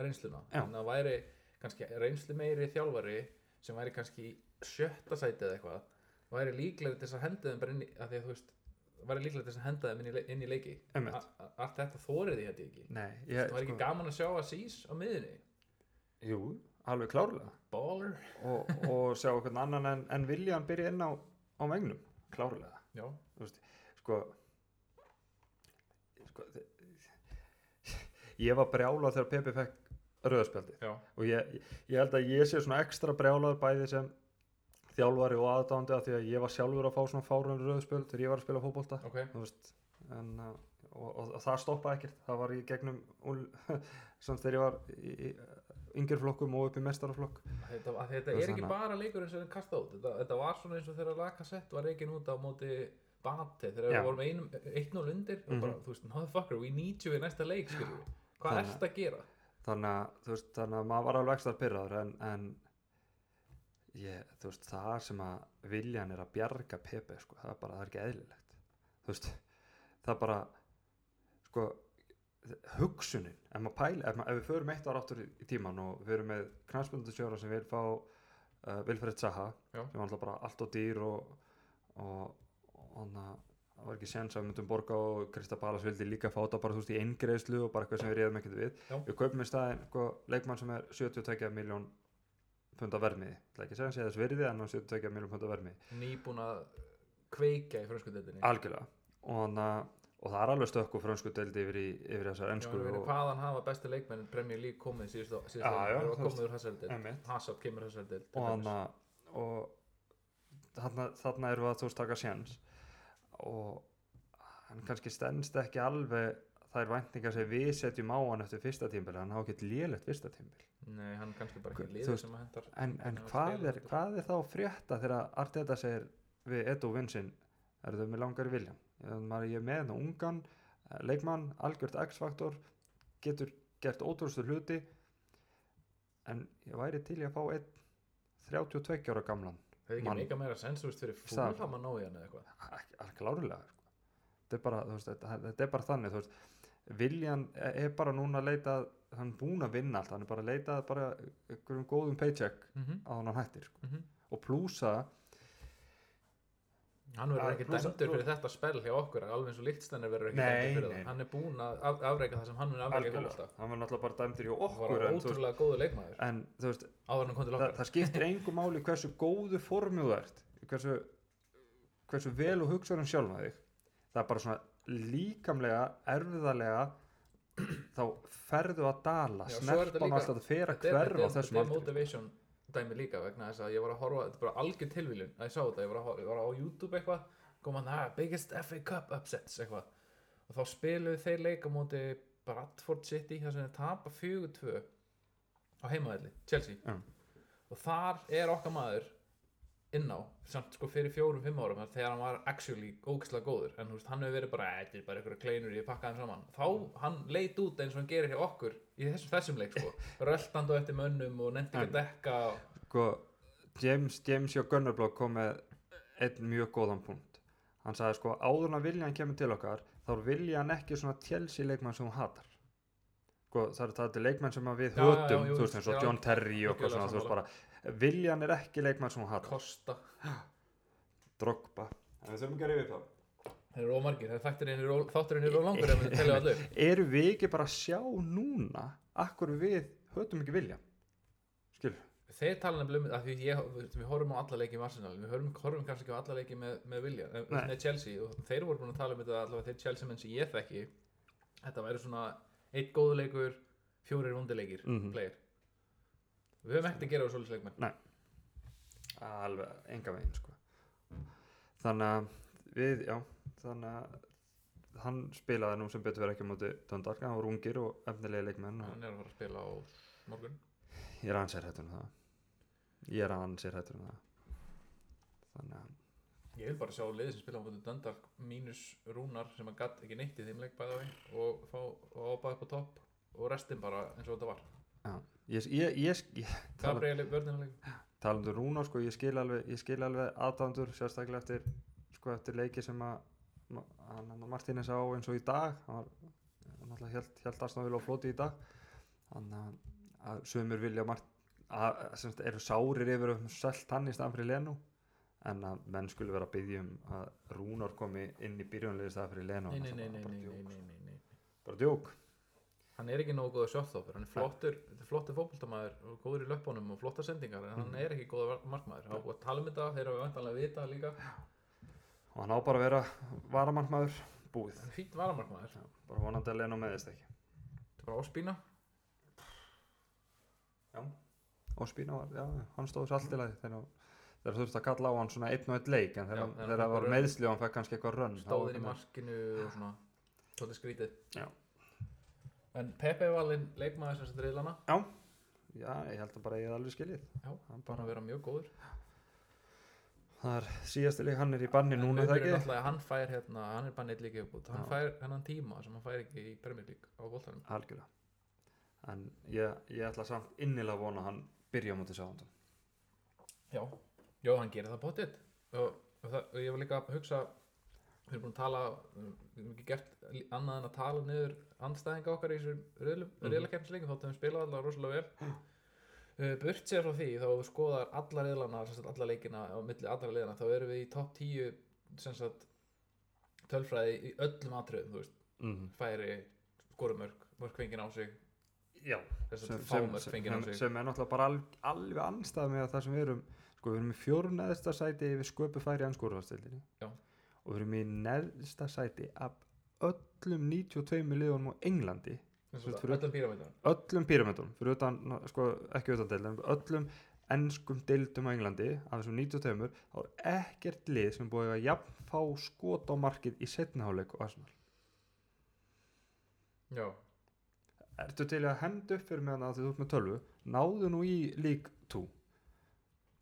reynsluna. Þannig að væri kannski reynslu meiri þjálfari sem væri kannski sjötta sæti eða eitthvað væri líklega til þess að henda þeim bara inn í að því að þú veist væri líklega þess að henda þeim inn í, le- inn í leiki. Allt þetta þórið því þetta ekki. Nei, það ég, var ekki gaman að sjá að sís á miðunni jú, alveg klárlega. Baller. Og, og sjá hvern annan en, en Viljan byrja inn á, á vegnum klárlega. Já, sko sko, þi- ég var brjálað þegar Pepe fekk rauðspjaldi og ég, ég held að ég sé svona ekstra brjálað bæði sem þjálfari og aðdándi af því að ég var sjálfur að fá svona fárun rauðspjöld þegar ég var að spila fótbolta ok. þú veist en, uh, og, og, og það stoppaði ekkert. Það var í gegnum (laughs) þegar ég var í, í yngir flokkum og upp í mestaraflokk Þetta, að þetta Það er er ekki bara leikurinn sem er kastað út. Þetta, þetta var svona eins og þegar Lacazette var reikin út á móti Bate þegar við vorum einum, 1-0 undir og Mhm. bara, þú veist, motherfucker, we need you í næsta leik hvað Þannig- ert að gera? þannig að, veist, þannig að maður var alveg ekstra pyrraður en, en ég, þú veist, það sem að viljan er að bjarga Pepe sko, það er bara, það er ekki eðlilegt þú veist, það er bara sko hugsunin, ef maður pæli ef, maður, ef við förum eitt ára áttur í, tíman og við erum með knæspundusjóra sem vil fá uh, Vilfred Zaha Já. sem var alltaf bara allt og dýr og og, og þannig að það var ekki séns að við myndum borga og Krista Balas vildi líka fá þetta bara þú veist í eingreðslu og bara eitthvað sem við reyðum ekkert við Já. við kaupum í staðin sko, leikmann sem er 72 miljón punda vermiði, það er ekki að segja hans eða verði en hann 72 miljón punda vermiði Nýbúin að kveika í frönskudeldinni algjörlega. Og, hana, og það er alveg stökku frönsku deldi yfir, í, yfir þessar ennsku og, hvaðan hafa bestu leikmenn Premier League komið þegar þú komið úr þessari deild. Hazard kemur þessari deild og, hana, og þarna, þarna erum við að þú taka séns. Og hann kannski stendst ekki alveg þær væntingar sem við setjum á hann eftir fyrsta tímbili, hann hafa ekki lélegt fyrsta tímbil Nei, hann kannski bara ekki veist, sem að hendar en, en hvað, er, eftir. hvað er þá frétta þegar Arteta segir við Edu Vinsinn er þau með langar í viljan ég, ég er með hennar ungan eh, leikmann, algjört X-faktor getur gert ótrústu hluti en ég væri til í að fá einn 32 ára gamlan Það er ekki meika meira sens, þú veist, fyrir ná í hann eða eitthvað sko. þetta, er veist, þetta, er bara þannig veist, viljan er er bara núna að leita að- hann er búinn að vinna allt hann er bara að leita að bara einhverjum góðum paycheck mm -hmm. á hann hættir sko. Mhm. og plúsa Hann verður ekki dæmdur fyrir þetta spell hjá okkur alveg eins og Lichtsteiner verður ekki Nei, dæmdur fyrir nei. það hann er búinn að af, afreika það sem hann mun afreika algjörlega, fólksta hann var náttúrulega bara dæmdur hjá hann var okkur en, þú veist, ótrúlega góður leikmaður en þú veist, hann það, það skiptir engu máli hversu góðu formu þú ert hversu, hversu vel og hugsaðum sjálfa þig það er bara svona líkamlega erfiðarlega þá ferðu að dala er snerpan alltaf að er- hverfa er- þessum þetta er motivation dæmi líka vegna þess að ég var að horfa þetta er bara algjör tilviljun að ég sá þetta ég var, að, ég var á YouTube eitthvað kom hann að biggest FA Cup upsets eitthvað. Og þá spiluðu þeir leika móti Bradford City þar sem þeir tapa 4-2 á heimaðalli, Chelsea. Já. og þar er okkar maður inn á, samt sko fyrir fjórum-fimm árum þar þegar hann var actually ógislega góður en veist, hann hefur verið bara, "Æ, þetta er bara einhverja kleinur ég pakka þeim saman, þá hann leit út eins og hann gerir hjá okkur í þessum, þessum leik sko, (laughs) röltandi á eftir mönnum og nefndi ekki að dekka og, sko, James, James hjá Gunnerblok kom með einn mjög góðan punkt. Hann sagði sko áður en að viljan kemur til okkar þá er viljan ekki svona Chelsea leikmann sem hún hatar. Sko, það er er leikmann sem við hötum þú veist eins og John Terry og eitthvað svona, þú veist bara viljan er ekki leikmann sem hún hatar. Kosta. Drogba. En við þurfum ekki að rifja upp það þeir eru ómargir, þátturinn er ó- þátturinn er ólangur ef við telja allir eru við ekki bara að sjá núna akkur við hötum ekki viljan skil þeir tala nefnilega um að því ég, við við horfum á alla leiki með Arsenal. Við horfum, horfum kannski ekki á alla leiki með, með Vilja eh, Nei. með Chelsea. Og þeir voru búin að tala um þetta allavega þeir Chelsea menn sem ég þekki. Þetta væri svona eitt góðu leikur fjórir vondileikir Mhm. player við höfum ekkert að gera á svolítið leikmenn. Alveg enga veginn sko. þannig að við, já þannig að hann spilaði nú sem betur verið ekki á móti Dundalk, hann var ungir og efnilegi leikmenn og hann er að fara að spila á morgun. Ég er ansið hættur um það. Ég er ansið hættur um það. Þannig að ég vil bara sjá liðið sem spila á móti Dundalk mínus Rúnar sem að gatt ekki neitt í þeim leik bæða veginn og fá og ábæða upp á topp og restin bara eins og þetta var ég, ég, ég, ég (laughs) tala, Gabriel vörðinleik talandu Rúnar sko, ég skil alveg, alveg aðdándur sérstaklega eftir sko eftir leiki sem að ma- hann, hann Martínez á eins og í dag. Hann var held, Arsenal á floti í dag. Þannig að, sömur vilja Mart, að, semst, eru sárir yfir um selt hann í staðan fyrir Lenu en að menn skulle vera að byggja um að Rúnar komi inn í byrjunlega staðan fyrir Lenu nei, nei, nei, nei, nei, nei, nei. bara djók hann er ekki nógu góður sjóttþófur hann er flottur, flottur fótboltamaður og góður í löpunum og flotta sendingar en hann er ekki góður markmaður. Hann er búið að tala um þetta þeir eru vantanlega að vita líka og hann á bara að vera varamannmaður búið. Varamarkmaður. Já, bara vonandi að Leno meðist ekki. Þetta var áspína og Spína var, já, hann stóð sér allt í lagi þegar, þú þurfti að kalla á hann svona einn og einn leik en þegar, Já, það var meðsli og hann fekk kannski eitthvað rönn stóðin í markinu og svona Já. En Pepe valinn leikmaður sem þetta riðlana Já, ég held að bara ég hef alveg skiljið Já, hann bara vera mjög góður. Það er síðasti leik, hann er í banni núna en það munurinn ekki? hann fær hérna, hann er neitt líka uppbútt hann Já. fær hennan tíma sem hann fær ekki í Premier League á bóltanum algjörlega. En ég, ég ætla samt innilega að vona að hann byrja á móti sáðan Já, já, hann gerir það bóttið og, og, og ég var líka að hugsa við erum búin að tala við erum ekki gert annað en að tala niður andstæðinga okkar í þessum Mhm. riðlakeppnisleikum þóttum við spila allar rosalega vel uh, burt sér frá því þá við skoðar alla riðlana alla leikina á milli allra liðana þá erum við í topp 10 sem sagt tölfræði í öllum atriðum þú veist, mm. færi, skorumörk mörk fengið á sig Já, sem, sem, sem, sem, sig sem er náttúrulega bara alveg, alveg anstæð með það sem við erum sko við erum í fjórneðsta sæti við sköpu færi anskúrfastildinni Já. Og við erum í neðsta sæti af öllum 92 miljónum á Englandi. Öllum píramítunum öllum ná, sko ekki utan deildum öllum ennskum deildum á Englandi af þessum 92 þá er ekkert lið sem búið að jafn fá skot á markið í setniháleik og Arsenal. Já, Ertu til að henda upp fyrir meðan að þið út með tölvu? Náðu nú í lík 2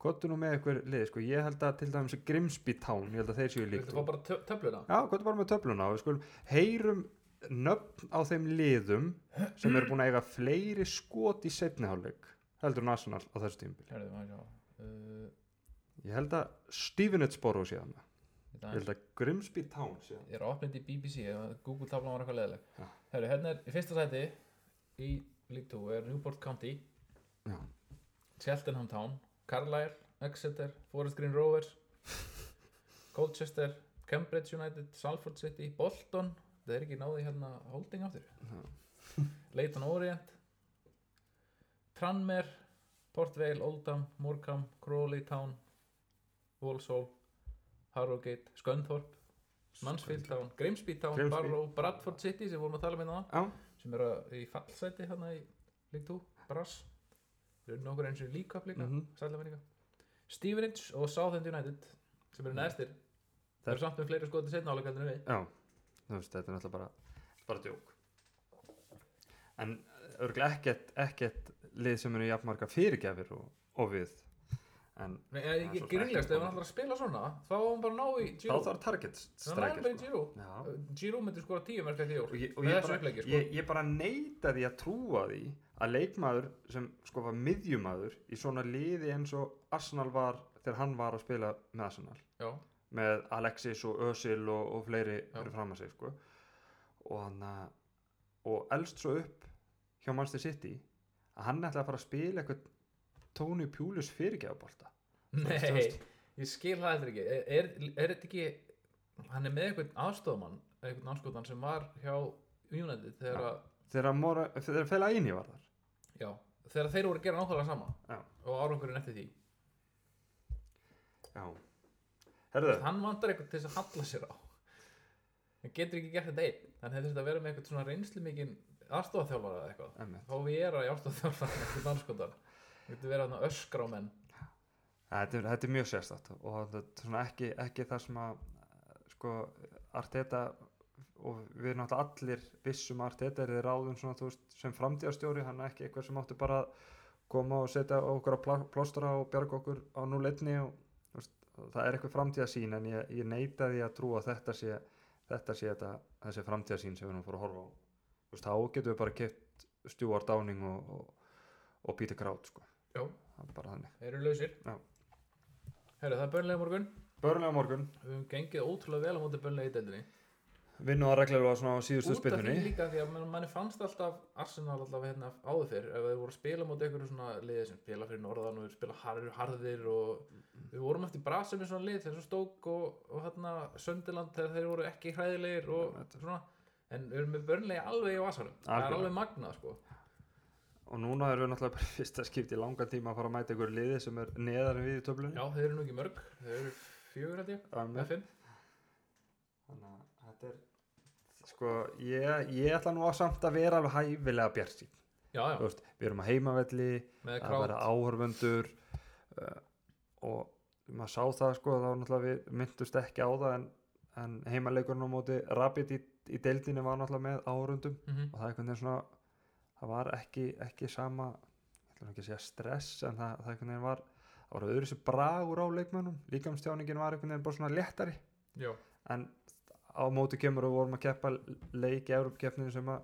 Kottu nú með eitthvað lið sko. ég held að til dæmis Grimsby Town ég held að þeir séu í lík. Viltu 2 fá bara tö- töfluna? Já, kottu bara með töfluna og við skulum heyrum nöfn á þeim liðum sem eru búin að eiga fleiri skot í setniháleik heldur en Arsenal á þessu tímbil Herðu, maður sjá. Uh, Ég held að Stevenage-Borough sé hann Ég held að Grimsby Town sé hann Ég er opnið í BBC, Google tablan var eitthvað leðileg. Já. Herru, hérna er í fyrsta sæti í 2 er Newport County, Cheltenham Town, Carlisle, Exeter, Forest Green Rovers, Colchester, Cambridge United, Salford City, Bolton, það er ekki náði hérna holding aftur, Já. (laughs) Leighton Orient, Tranmere, Port Vale, Oldham, Morecambe, Crawley Town, Walsall, Harrogate, Scunthorpe, Mansfield Town, Grimsby Town, Grimsby. Barrow, Bradford City sem vorum að tala með það Já, sem eru í fallsæti hérna í 2, Brass við erum nokkur eins og líka mm Mhm. -hmm. Stevenage og Southend United sem eru neðstir það Þeir- eru samt með fleiri skotið setna álega en við. Já Þú veist, þetta er náttúrulega bara bara djók. En örgulega ekkert ekkert lið sem eru jafnmarga fyrirgjafir og, og við. En Nei, Það ég, ég ekki ef hann ætlar að spila svona þá á hann bara ná í þá Giro þarf target það er bara í strækir Giro Já. Giro myndir skora tíu mörg eftir og ég, og bara, sko. ég, bara neita því að trúa því að leikmaður sem sko var miðjumadur í svona liði eins og Arsenal var þegar hann var að spila með Arsenal. Já, með Alexis og Özil og, og fleiri fyrir fram að sig sko. og hann að og elst svo upp hjá Manchester City að hann ætla að fara að spila eitthvað Tony Pulis fyrirgjafabolta nei, veist. ég skil það heldur ekki. Er, er, þetta ekki hann er með einhvern aðstofmann einhvern anskotan sem var hjá United þegar, að, þegar, Mora, þegar Fela Eini var þar já, þegar þeir voru að gera nákvæmlega sama Já. og árangurinn eftir því. Já. Herðu, hann vantar eitthvað til þess að halla sér á. Hann getur ekki gert þetta einn. Þurft að vera með eitthvað svona reynslu mikinn aðstofþjálfara eða eitthvað. Emmitt þá við erum í aðstofþjálfara eitthvað mannskotar það getur verið að öskra á menn. Þetta er, þetta er mjög sérstætt og þetta er svona ekki, ekki það sem að sko Arteta og við náttúrulega allir vissum að Arteta er ráðum svona veist sem framtíðastjóri hann er ekki eitthvað sem átti bara að koma og setja okkur á plá- plástra og bjarga okkur á 0-1 og veist, það er eitthvað framtíðasín en ég, ég neita því að trúa þetta sé þetta sé þetta, þessi framtíðasín sem við erum að fara að horfa á veist, þá getum við bara keft Stuart Downing og, og, og Peter Kraut sko. Já. það er eru lausir Já. Herru, það er börnlega morgun Börnlega morgun við höfum gengið ótrúlega vel á móti börnlega í deildinni vinnu að reglulega svona á síðustu út af því spilnunni líka því að mann, manni fannst alltaf Arsenal alltaf hérna áður fyrr ef þeir voru að spila móti einhverju svona liði sem spila fyrir norðan og spila harðir, harðir og við vorum eftir brasa með svona lið svo stók og, og hérna Söndiland þegar þeir voru ekki hræðilegir og þetta- svona. En við erum með börnlega alveg í vasanum. Það er alveg magnað sko. Og núna erum við náttúrulega bara fyrsta skipti í langan tíma að fara að mæta ykkur liði sem er neðar en við í töflunni. Já þeir eru sko, ég, ég ætla nú að samt að vera alveg hæfilega bjart sín við erum að heimavelli að vera áhörfundur uh, og maður sá það sko þá náttúrulega við myndust ekki á það en, en heimaleikurinn á móti Rapid í, í deildinni var náttúrulega með áhörfundum Mhm. og það er einhvern veginn svona það var ekki, ekki sama ég ætla nú ekki að segja stress en það, það einhvern veginn var það var öðru sér bragur á leikmönnum. Líkamstjáningin var einhvern veginn bara svona léttari. Já, en á móti kemur og vorum að keppa leik í Európkeppninu sem að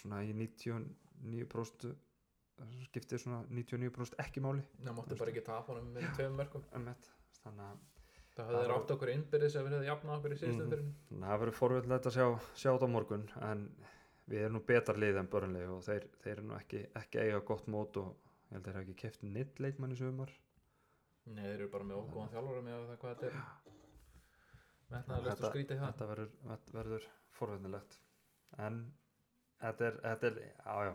svona í 99% það skiptir svona 99% ekki máli. Það mátti bara ekki tapa honum með tveim mörgum um þannig að það hefði þeir var- átt okkur innbyrðis ef við hefði jafnað okkur í síðustu Mhm. að það verður forvöldilegt að sjá, sjá þetta á morgun en við erum nú betar lið en börnlega og þeir, þeir eru nú ekki, ekki eiga gott mót og ég held að þeir hafa ekki keft neitt leikmann í sumar. Nei, þeir eru bara með ógóðan þjálfara með það hvað þetta er Þetta- og skrítið það þetta verður, verður forvöldilegt en þetta er, þetta er já já.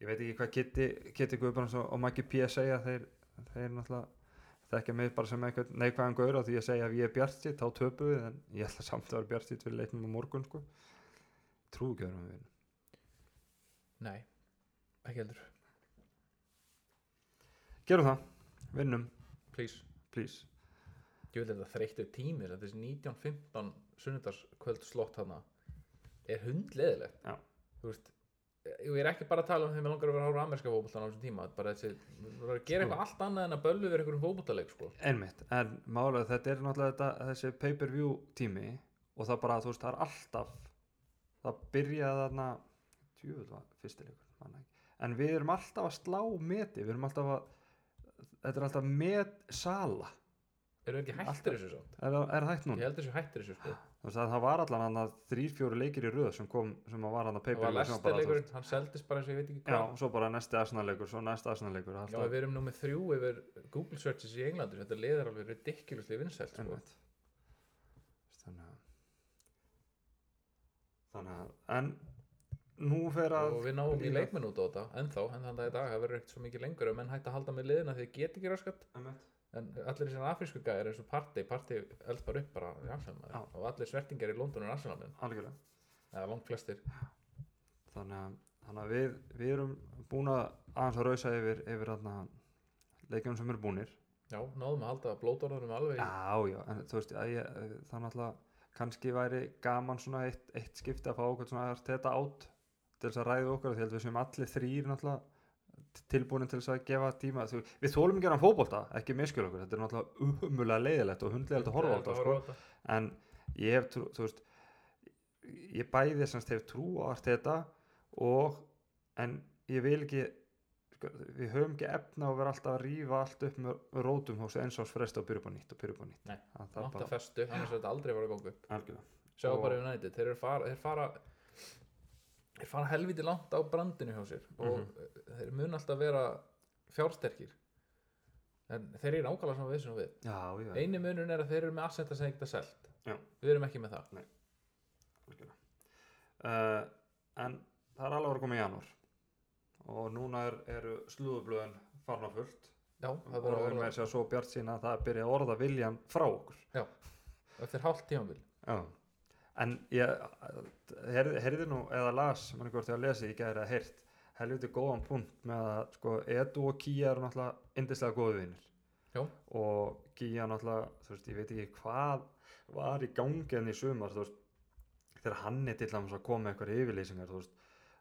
Ég veit ekki hvað Kitty, Kitty Guðbrands og, og Maggi P. segja. Þeir, þeir náttúrulega þekkja mig bara sem eitthvað neikvæðan gaur á því að segja ef ég er bjartsitt þá töpum við en ég ætla samt að vera bjartsitt fyrir leiknum á morgun sko. Trú ekki að vera með við Nei, ekki heldur, gerum það, vinnum, please. Please Ég vil þetta þreyttu tími þetta er 19.15 sunnudagskvöld slott þarna er hundleðilegt. Þú veist ég er ekki bara að tala um þegar mér langar að vera að hóra amerska fótboltan á þessum tíma bara þessi, að gera eitthvað allt annað en að böllu við einhverjum fótboltaleik sko. einmitt, en málega þetta er náttúrulega þetta, þessi pay-per-view tími og það bara, þú veist, það er alltaf það byrjaði þarna það ekki. en við erum alltaf að slá meti við erum alltaf að þetta er alltaf met sala erum við ekki hættir þessu svo er, það- er það hægt ég núna? held þessu hættir þessu sko. Þú veist, að það var allan hann að þrýr, fjóru leikir í röð sem kom, sem var hann að það var veist, lestarleikurinn, hann seldist bara eins og ég veit ekki já, hvað svo bara næsti aðsnaleikur svo næsti aðsnaleikur Já, við erum nú með þrjú yfir Google searches í Englandi þetta liðar alveg ridiculously vinsælt sko. Þannig að þannig að en nú fer að og við náum í leikmenn út á þetta ennþá, en þannig að í dag það verður ekkert svo mikið lengur menn hægt að halda með liðina því þið get ekki raskat. En allir þessar afrísku gæðir eins og Party Party elst bara upp bara í Arsenal og allir svertingar í London er Arsenal eða langt flestir þannig að, þannig að við, við erum búin að aðeins að rausa yfir, yfir leikjum sem eru búnir. Já, náðum að halda blótorðunum alveg já, já, en þú veist að ég, það er náttúrulega kannski væri gaman svona eitt, eitt skipti að fá okkur svona þetta átt til þess að ræða okkur því að við séum allir þrýr náttúrulega tilbúin til þess að gefa tíma. Þú, við þólum ekki að hann fótbolta, ekki miskjöl okkur. Þetta er náttúrulega umulega leiðilegt og hundlegilegt að horfa á þetta sko. en ég hef trú, þú veist ég bæði semst hef trú á allt þetta og en ég vil ekki sko, við höfum ekki efna að vera alltaf að rífa allt upp með rótum hos eins ás fresta og byrja upp á nýtt og byrja upp á nýtt Nei, er vanta bara festu, annars er þetta aldrei að vera að ganga upp. Algjörlega. Sjá bara United, þeir, eru fara, þeir fara þeir fara helviti langt á brandinu hjá sér og Mhm. þeir mun alltaf vera fjársterkir. En þeir eru nákvæmlega saman við sem við. Já, já, eini munurinn er að þeir eru með assenta sem ekkert að selt. Já. við erum ekki með það. Uh, en það er alveg að koma í janúar. Og núna er, eru slúðublöðin farin á fullt. Og við erum að svo bjart sína að það byrja að orða viljan frá okkur. Eftir hálft tímanbíl Já, en ég heyrði nú eða las, mann hvort ég að lesa, ég gæri að heyrt helviti góðan punkt með að sko Edu og Kíja eru náttúrulega yndislega góðu vinnir og Kíja náttúrulega, þú veist, ég veit ekki hvað var í gangi enn í sumar, þú veist þegar hann er til dæmis að koma með eitthvað yfirlýsingar, þú veist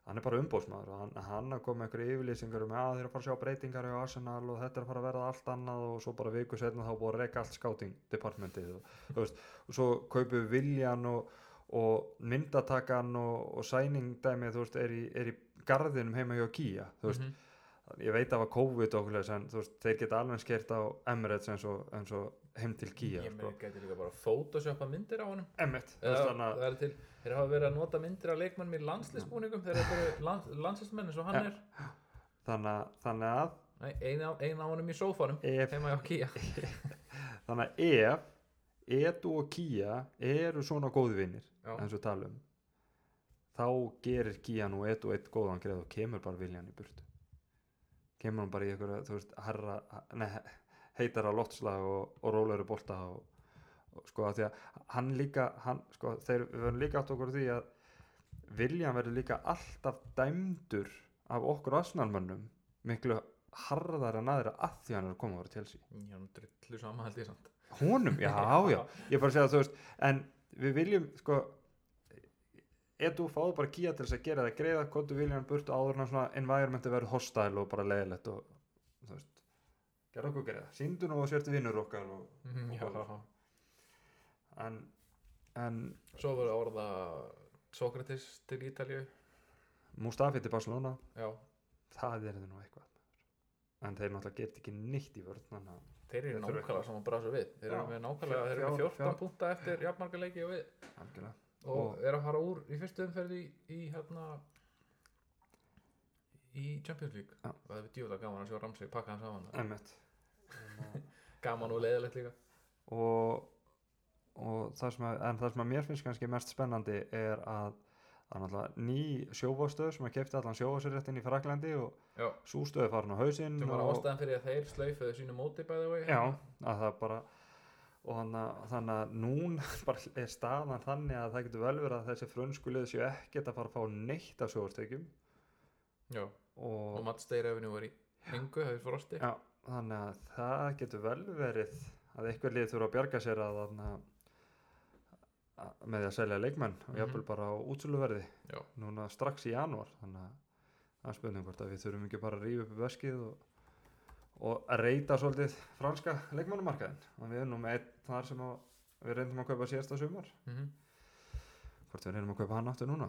hann er bara umbóðsmaður og hann, hann koma með eitthvað yfirlýsingar um að þeir eru að fara að sjá breytingar í Arsenal og þetta er að fara að verða allt annað og svo bara viku setna þá er búið að reyka allt scouting departmentið og, og svo kaupum við Viljan og, og myndatakan og, og sæning dæmið þú veist er í, er í garðinum heima hjá Kíja þú veist, Mhm. ég veit að það var COVID okkur en þú veist, þeir geta alveg skert á Emirates eins og, eins og heim til Kíja ég sko. gæti líka bara photoshoppa myndir á að það er til, þeir hafa verið að nota myndir af leikmannum í landslisbúningum þegar þetta eru land, landslismenn eins og hann er. Þannig að, þannig að Nei, ein, á, ein á honum í sófanum ef, heima hjá Kia. (laughs) Þannig að ef Edu og Kíja eru svona góðvinir Já. eins og tala um þá gerir Kíja nú Edu eitt góðan greið og kemur bara viljan í burtu. Kemur hann bara í einhverja þú veist, herra, nei, heitara loftslag og, og róleiri bolta og, sko að því að hann líka hann, sko, þeir við verðum líka átt okkur því að Viljan verður líka alltaf dæmdur af okkur asnalmönnum miklu harðar en aðra að því hann er koma að vera til sí Já, hann drullu sama held ég samt. Honum, já, (laughs) já, ég bara segja að þú veist en við viljum, sko ef þú fáðu bara kýja til þess að gera það greiða, kontu viljan burtu áður en svona environmenti verður hostile og bara leiðilegt og þú veist gera okkur greiða, síndu nú að sértu vinnur okkar og, Mhm, Já, en, en svo voru orða Sókrates til Ítalju Mustafi til Barcelona. Já, það er þið nú eitthvað. En þeir náttúrulega get ekki nýtt í vörð þannig að þeir eru nákvæmlega saman brasa við. Þeir eru með nákvæmlega, þeir eru með 14 fjár- púnta eftir jafnmarga leiki og við. Algjörlega. Og, Og- er að fara úr í fyrstu umferð í, í hérna í Champions League Já. og það er djúlega gaman að sjá Ramsey pakka hann saman Emmett (laughs) gaman og leiðilegt líka og, og það sem að, en það sem að mér finnst kannski mest spennandi er að það er náttúrulega ný sjófástöð sem að kefti allan sjófástöðréttin í Fraklandi og Já. sú stöð er farin á hausinn sem var ástæðan fyrir að þeir slaufuðu sínu móti bæði og já, að það bara og þannig að, núna (laughs) er staðan þannig að það getur vel verið að þessi frönskulið séu ekkert að fara að fá neitt af sjófástöðjum já. Og og, Steyrefinu var í engu, hefur frosti. Já, þannig að það getur vel verið að eitthvað lið þurfa að bjarga sér að, að, með því að selja leikmenn og Mhm. jafnvel bara á útsöluverði núna strax í janúar. Þannig að það er spurning hvort að við þurfum ekki bara að rífa upp veskið og, og að reyta svolítið franska leikmannumarkaðin og við erum nú með einn þar sem að, við reyndum að kaupa síðasta sumar. Mm hvort við reynum að kaupa hann aftur núna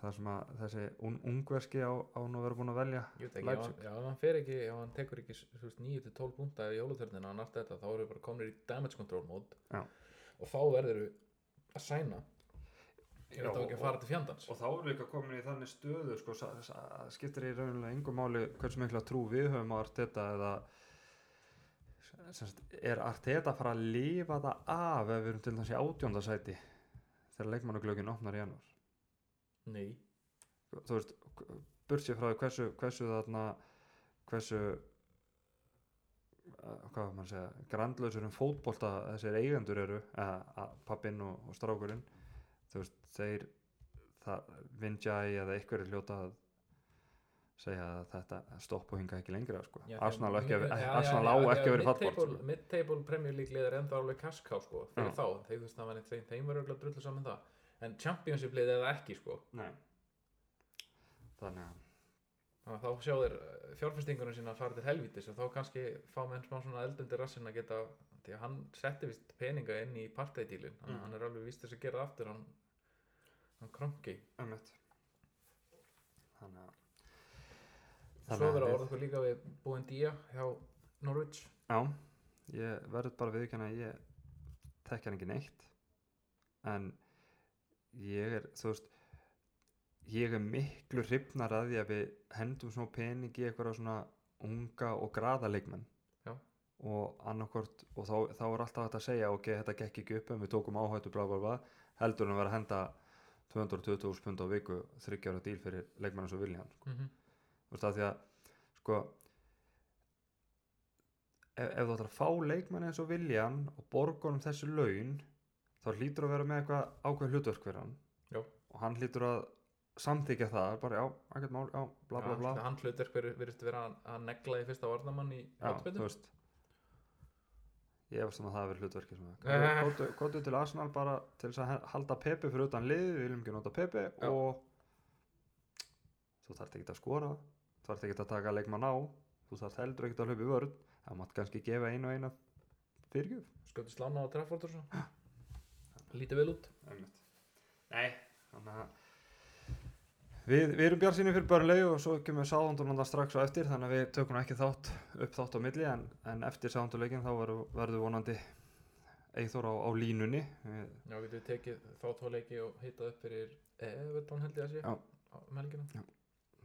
það sem að þessi un ungverski á, á nú að vera búin að velja Leipzig. já, ef hann fer ekki, ef hann tekur ekki þú veist, 9-12 púnta í jólutörnina og næst þetta, þá eru bara komnir í damage control mód Já. og þá verður við að sæna ég veit ekki að fara til fjandans og þá erum við líka komin í þannig stöðu sko, skiptir í rauninlega engum máli hversu mikla trú við höfum á Arteta eða semst, er Arteta að fara að lifa það af ef við erum til þessi átjóndasæti þegar leikmannuglögin opnar í janúar Nei, þú veist, bursið frá því hversu, hversu þarna hversu uh, hvað maður að segja grandlausur um fótbolta þessir eigendur eru uh, pappinn og, og strákurinn þú veist, þeir Vinjai eða einhverju hljóta að segja að þetta stopp og hinga ekki lengra sko. Arsenal á ekki, að- að vera í mid-table- League liðar ennþá alveg kaská sko, fyrir þá, þeir þú veist það var neitt þeim, verður örugglega drullu saman það en Championship liðið eða ekki sko Nei. þannig að að þá sjá þeir eh, fjárfestingunum sína að fara til helvítis og þá kannski fá menn smá svona eldundi rassin að geta því að hann setti vist peninga inn í að Mhm. hann er alveg vist þess að gera það aftur hann, hann Emmett þannig að svo að verður við- orða okkur líka við búin día hjá Norwich Já, ég verður bara viðkjanna að ég tekja hann ekki neitt en ég er, þú veist ég er miklu hrifnar að því að við hendum svona pening í eitthvað svona unga og graða leikmenn Já. og annarkort og þá, þá er alltaf hægt að segja ok, þetta gekk ekki upp en við tókum áhættu bla bla bla heldur en að vera að henda 220.000 pund á viku þryggjára díl fyrir leikmenn eins og Viljan mm -hmm. þú veist að því að sko ef, ef þú ætlar að fá leikmann eins og Viljan og borgunum þessu laun þá hlýtur að vera með eitthvað ákveð hlutverk fyrir hann. Já. og hann hlýtur að samþykja það bara já, ekkert mál, já, bla bla bla. hann hlutverk verðist vera að, negla í fyrsta varnamann í veist. Ég efast um að það verið hlutverki sem það kóttu til Arsenal bara til þess að halda Pepe fyrir utan lið við viljum ekki nota Pepe Já. og þú þarft ekki að skora þú þarft ekki að taka leikmann á þú þarft heldur ekki að hlaupa í vörð það mátt kannski gefa einu eina fyrirgjöf. Skötu slána á Trafford og svo lítið vel út. Nei, þannig að Við, við erum björnsinni fyrir börnlegu og svo kemur sáðundunanda strax á eftir þannig að við tökum ekki þátt upp þátt á milli en, en eftir sáðunduleikin þá verður, vonandi Eithor á, á línunni. Já, við tekið þá tvo leiki og hitað upp fyrir Everton held ég að sé Já. á um helgina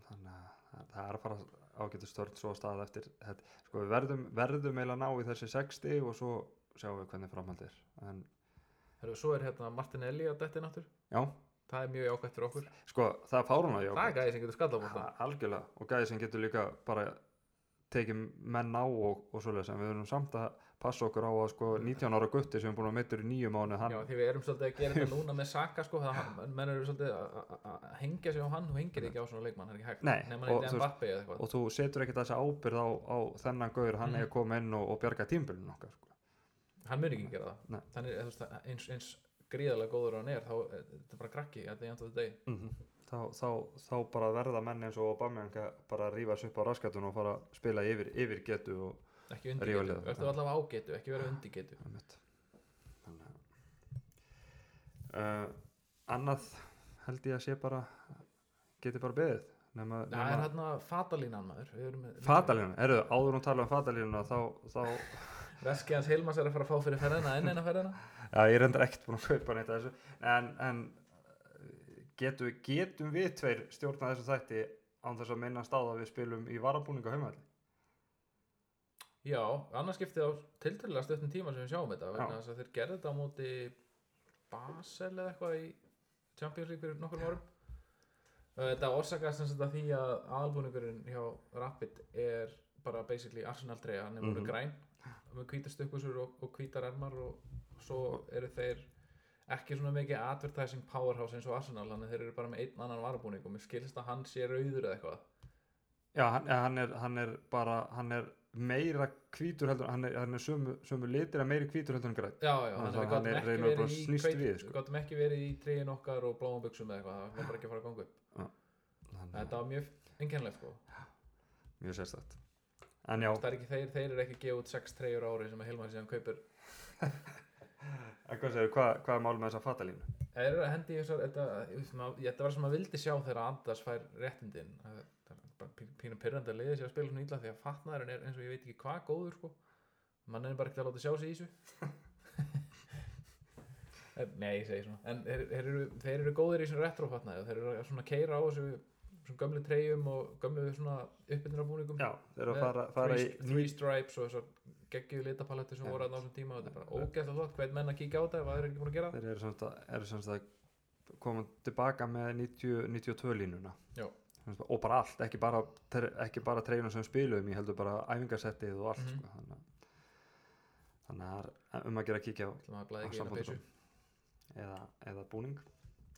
þannig að það- er að fara ágætu störn svo að stað eftir. Sko við verðum, verðum eiginlega ná í þessi 60 og svo sjáum við hvernig framhaldið er. En Heru, svo er hérna Martinelli að detti náttur já, það er mjög jákvæmt fyrir okkur. Sko það er fáruna já, það er gæði sem getur skallað á Ha, algjörlega. Og gæði sem getur líka bara tekið menn á og, og svoleiðis. En við verðum samt að passa okkur á að sko 19 ára gutti sem er búin að meittur í nýju mánu hann, Já, því við erum svolítið að gera þetta (laughs) núna með Saka sko, það menn eru svolítið að- hengja sig á hann. Og hengir ekki á svona leikmann, það er ekki hægt. Nei, þú eitthvað veist- Mbappe eða eitthvað. og þú setur ekkert þessa ábyrð á, á þennan gaur, hann Mhm. er koma inn og, og bjarga tímbilinu okkar sko. Hann mun ekki gera Nei. það þannig, þú veist, að eins, eins gríðarlega góður og hann er þá er þetta bara krakki the end of the day. Mm þá, þá, þá bara verða menn eins og Aubameyang að bara rífa sig upp á raskatun og fara að spila yfir, yfir getu og ekki undir getu, verður allavega á getu ekki vera undir getu. Þannig að uh, annað held ég að sé bara geti bara beðið. Nema, það er hérna fatalínan maður. Fatalínu, erðu, áður hún tala um fatalínuna þá, þá, veski hans Hilmas er að fara að fá fyrir ferðina enn eina ferðina. (laughs) Já ég er reyndar ekkert búin að kaupa neitt af þessu, en, en getum, getum við tveir stjórna þessu þætti án þess að minnast á það að við spilum í varabúninga heimalli já, annars skiptið á tiltölulega stöttum tíma sem við sjáum þetta vegna þess að þeir gerðu þetta á móti Basel eða eitthvað í Champions League fyrir nokkur árum. Uh, þetta orsakast sem sagt að því að aðalbúningurinn hjá Rapid er bara basically Arsenal treyja, hann er voru Mhm. græn með hvítar stökkusur og, og hvítar ermar og svo eru þeir ekki svona mikið advertising powerhouse eins og Arsenal, þannig að þeir eru bara með einn annan varabúning og mér skilst að hann sé rauður eða eitthvað. Já, hann, hann, er, hann er bara hann er meira hvítur heldur hann er, hann er sömu, sömu litir en meiri hvítur heldur en græn Já, já, Þannig að að hann er ekki reynar bara snýst við, sko. við gátum ekki verið í treyjun okkar og bláum buksum eða eitthvað, það var bara ekki að fara að ganga upp. Þetta var mjög einkennilegt sko. Mjög sérstætt en já, Það er ekki þeir, þeir eru ekki að gefa út sex treyjur á ári sem að Hilmar síðan kaupir. En hvað segir, hvað, hvað er mál með þessa fatalínu? Það er að hendi þessar, þetta, var sem að vildi sjá þegar Anders fær réttindin. Það er bara pí- pínu pyrrandi að leiða sér að spila svona illa því að fatnaðurinn er eins og ég veit ekki hvað góður sko. Mann er bara ekki að láta sjá sig í þessu. (laughs) En- Nei, ég segi svona. En þeir, þeir, eru, þeir eru góðir í svona retrofatnaði og þeir eru að svona keira á þessu svona gömlu treyjum og gömlu svona uppbyndinarbúningum já, þeir eru að fara, fara í three, stripes og þessar geggjuðu litapaletti sem voru að ná þessum tíma. Og þetta er bara ógæslega flott, hvern menn að kíkja á þetta ef það er ekki búin að gera. Þeir eru semst að, koma tilbaka með 90, 92 línuna. Já. Og bara allt, ekki bara, bara treyjuna sem spilum ég heldur bara æfingarsettið og allt Mhm. sko, þannig, að- það er um að gera að kíkja á á peysu. Eða, eða búning.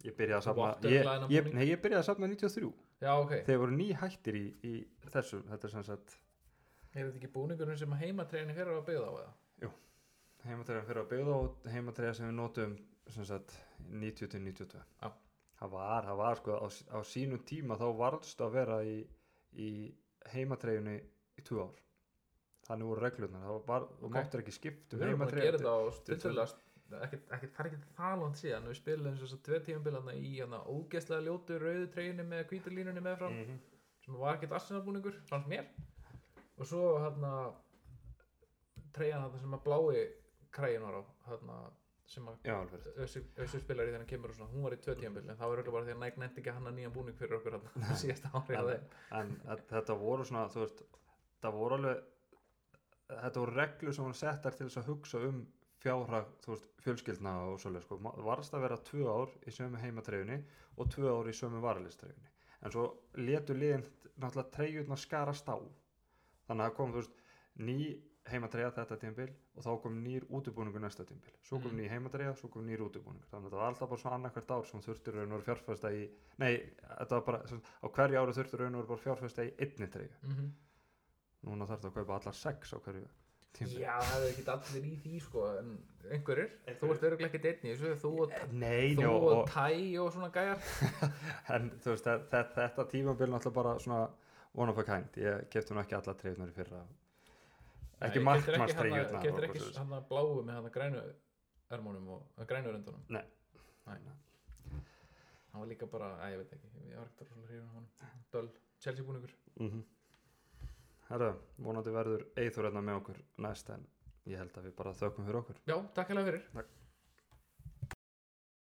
Ég byrjaði að vottar ég, ég, ég byrjaði að safna 93 já ok, þeir voru ný hættir í, í þessu þetta er sem sagt er þetta ekki búningurinn sem heimatreyni fyrir að byggða á eða? heimatreyjan fyrir að byggða og heimatreyja sem við notum sem sagt 90 til 92 Já. það var, það var sko á, á sínum tíma þá varðst að vera í, í heimatreyjunni í 2 ár þannig voru reglurnar það var, þú Ok. máttir ekki skipt um við erum að gera þetta á til- ekki, ekki, það er ekki það langt síðan. Við spilum eins og þess að tvei tímabilana í hana ógeðslega ljótu rauðu treyjunni með hvítu línunni meðfram Mhm. sem var ekkert arsenalbúningur, fannst mér. Og svo hérna treyjan þarna sem að blái kræin var á hérna, sem að Össur spilar í þennan kemur og svona, hún var í tvö tímabil en það var örugglega bara því að Nike nefndi ekki að hanna nýjan búning fyrir okkur hérna (laughs) síðasta ári að þeim. en að, þetta voru svona þú veist, það voru alveg þetta voru reglur sem voru settar til þess að hugsa um fjárhag þú veist, fjölskyldna og svolítið sko. Varst að vera tvö ár í sömu heimatreyjunni og tvö ár í sömu varalistreyjunni en svo letu liðin náttúrulega treyjurnar skarast á. Þannig að kom þú veist ný heimatreyja þetta tímabil og þá kom nýr útibúningur næsta tímabil. Svo kom Mhm. ný heimatreyja, svo kom nýr útibúningur. Þannig að þetta var alltaf bara svona annarkvært ár sem þurftur raun og veru fjárfesta í nei, þetta var bara, sem, á hverju ári þurftur raun og fjárfesta í einni treyju. Mm núna þarf það að kaupa allar sex á hverju tímabil Já, það er ekki allir í því sko en einhverjir, þú ert öruglega ekki einn í þessu þú og, nei, þú njó, og og, tæ og svona gæjar. (laughs) En þú veist þetta, þetta, þetta tímabil náttúrulega bara svona one of a kind, ég kefti nú ekki allar treyjurnar í fyrra. Ekki markmannstreyjurnar Getur ekki hann að bláu með hann að grænu ermónum og að grænu röndunum Nei. Nei. Hann var líka bara, að ég veit ekki ég var ekkert hrifin af honum. Döl, Chelsea búningur. Mm Herra, vonandi verður Eithor hérna með okkur næst en ég held að við bara þökkum fyrir okkur Já, takk hérlega fyrir Takk.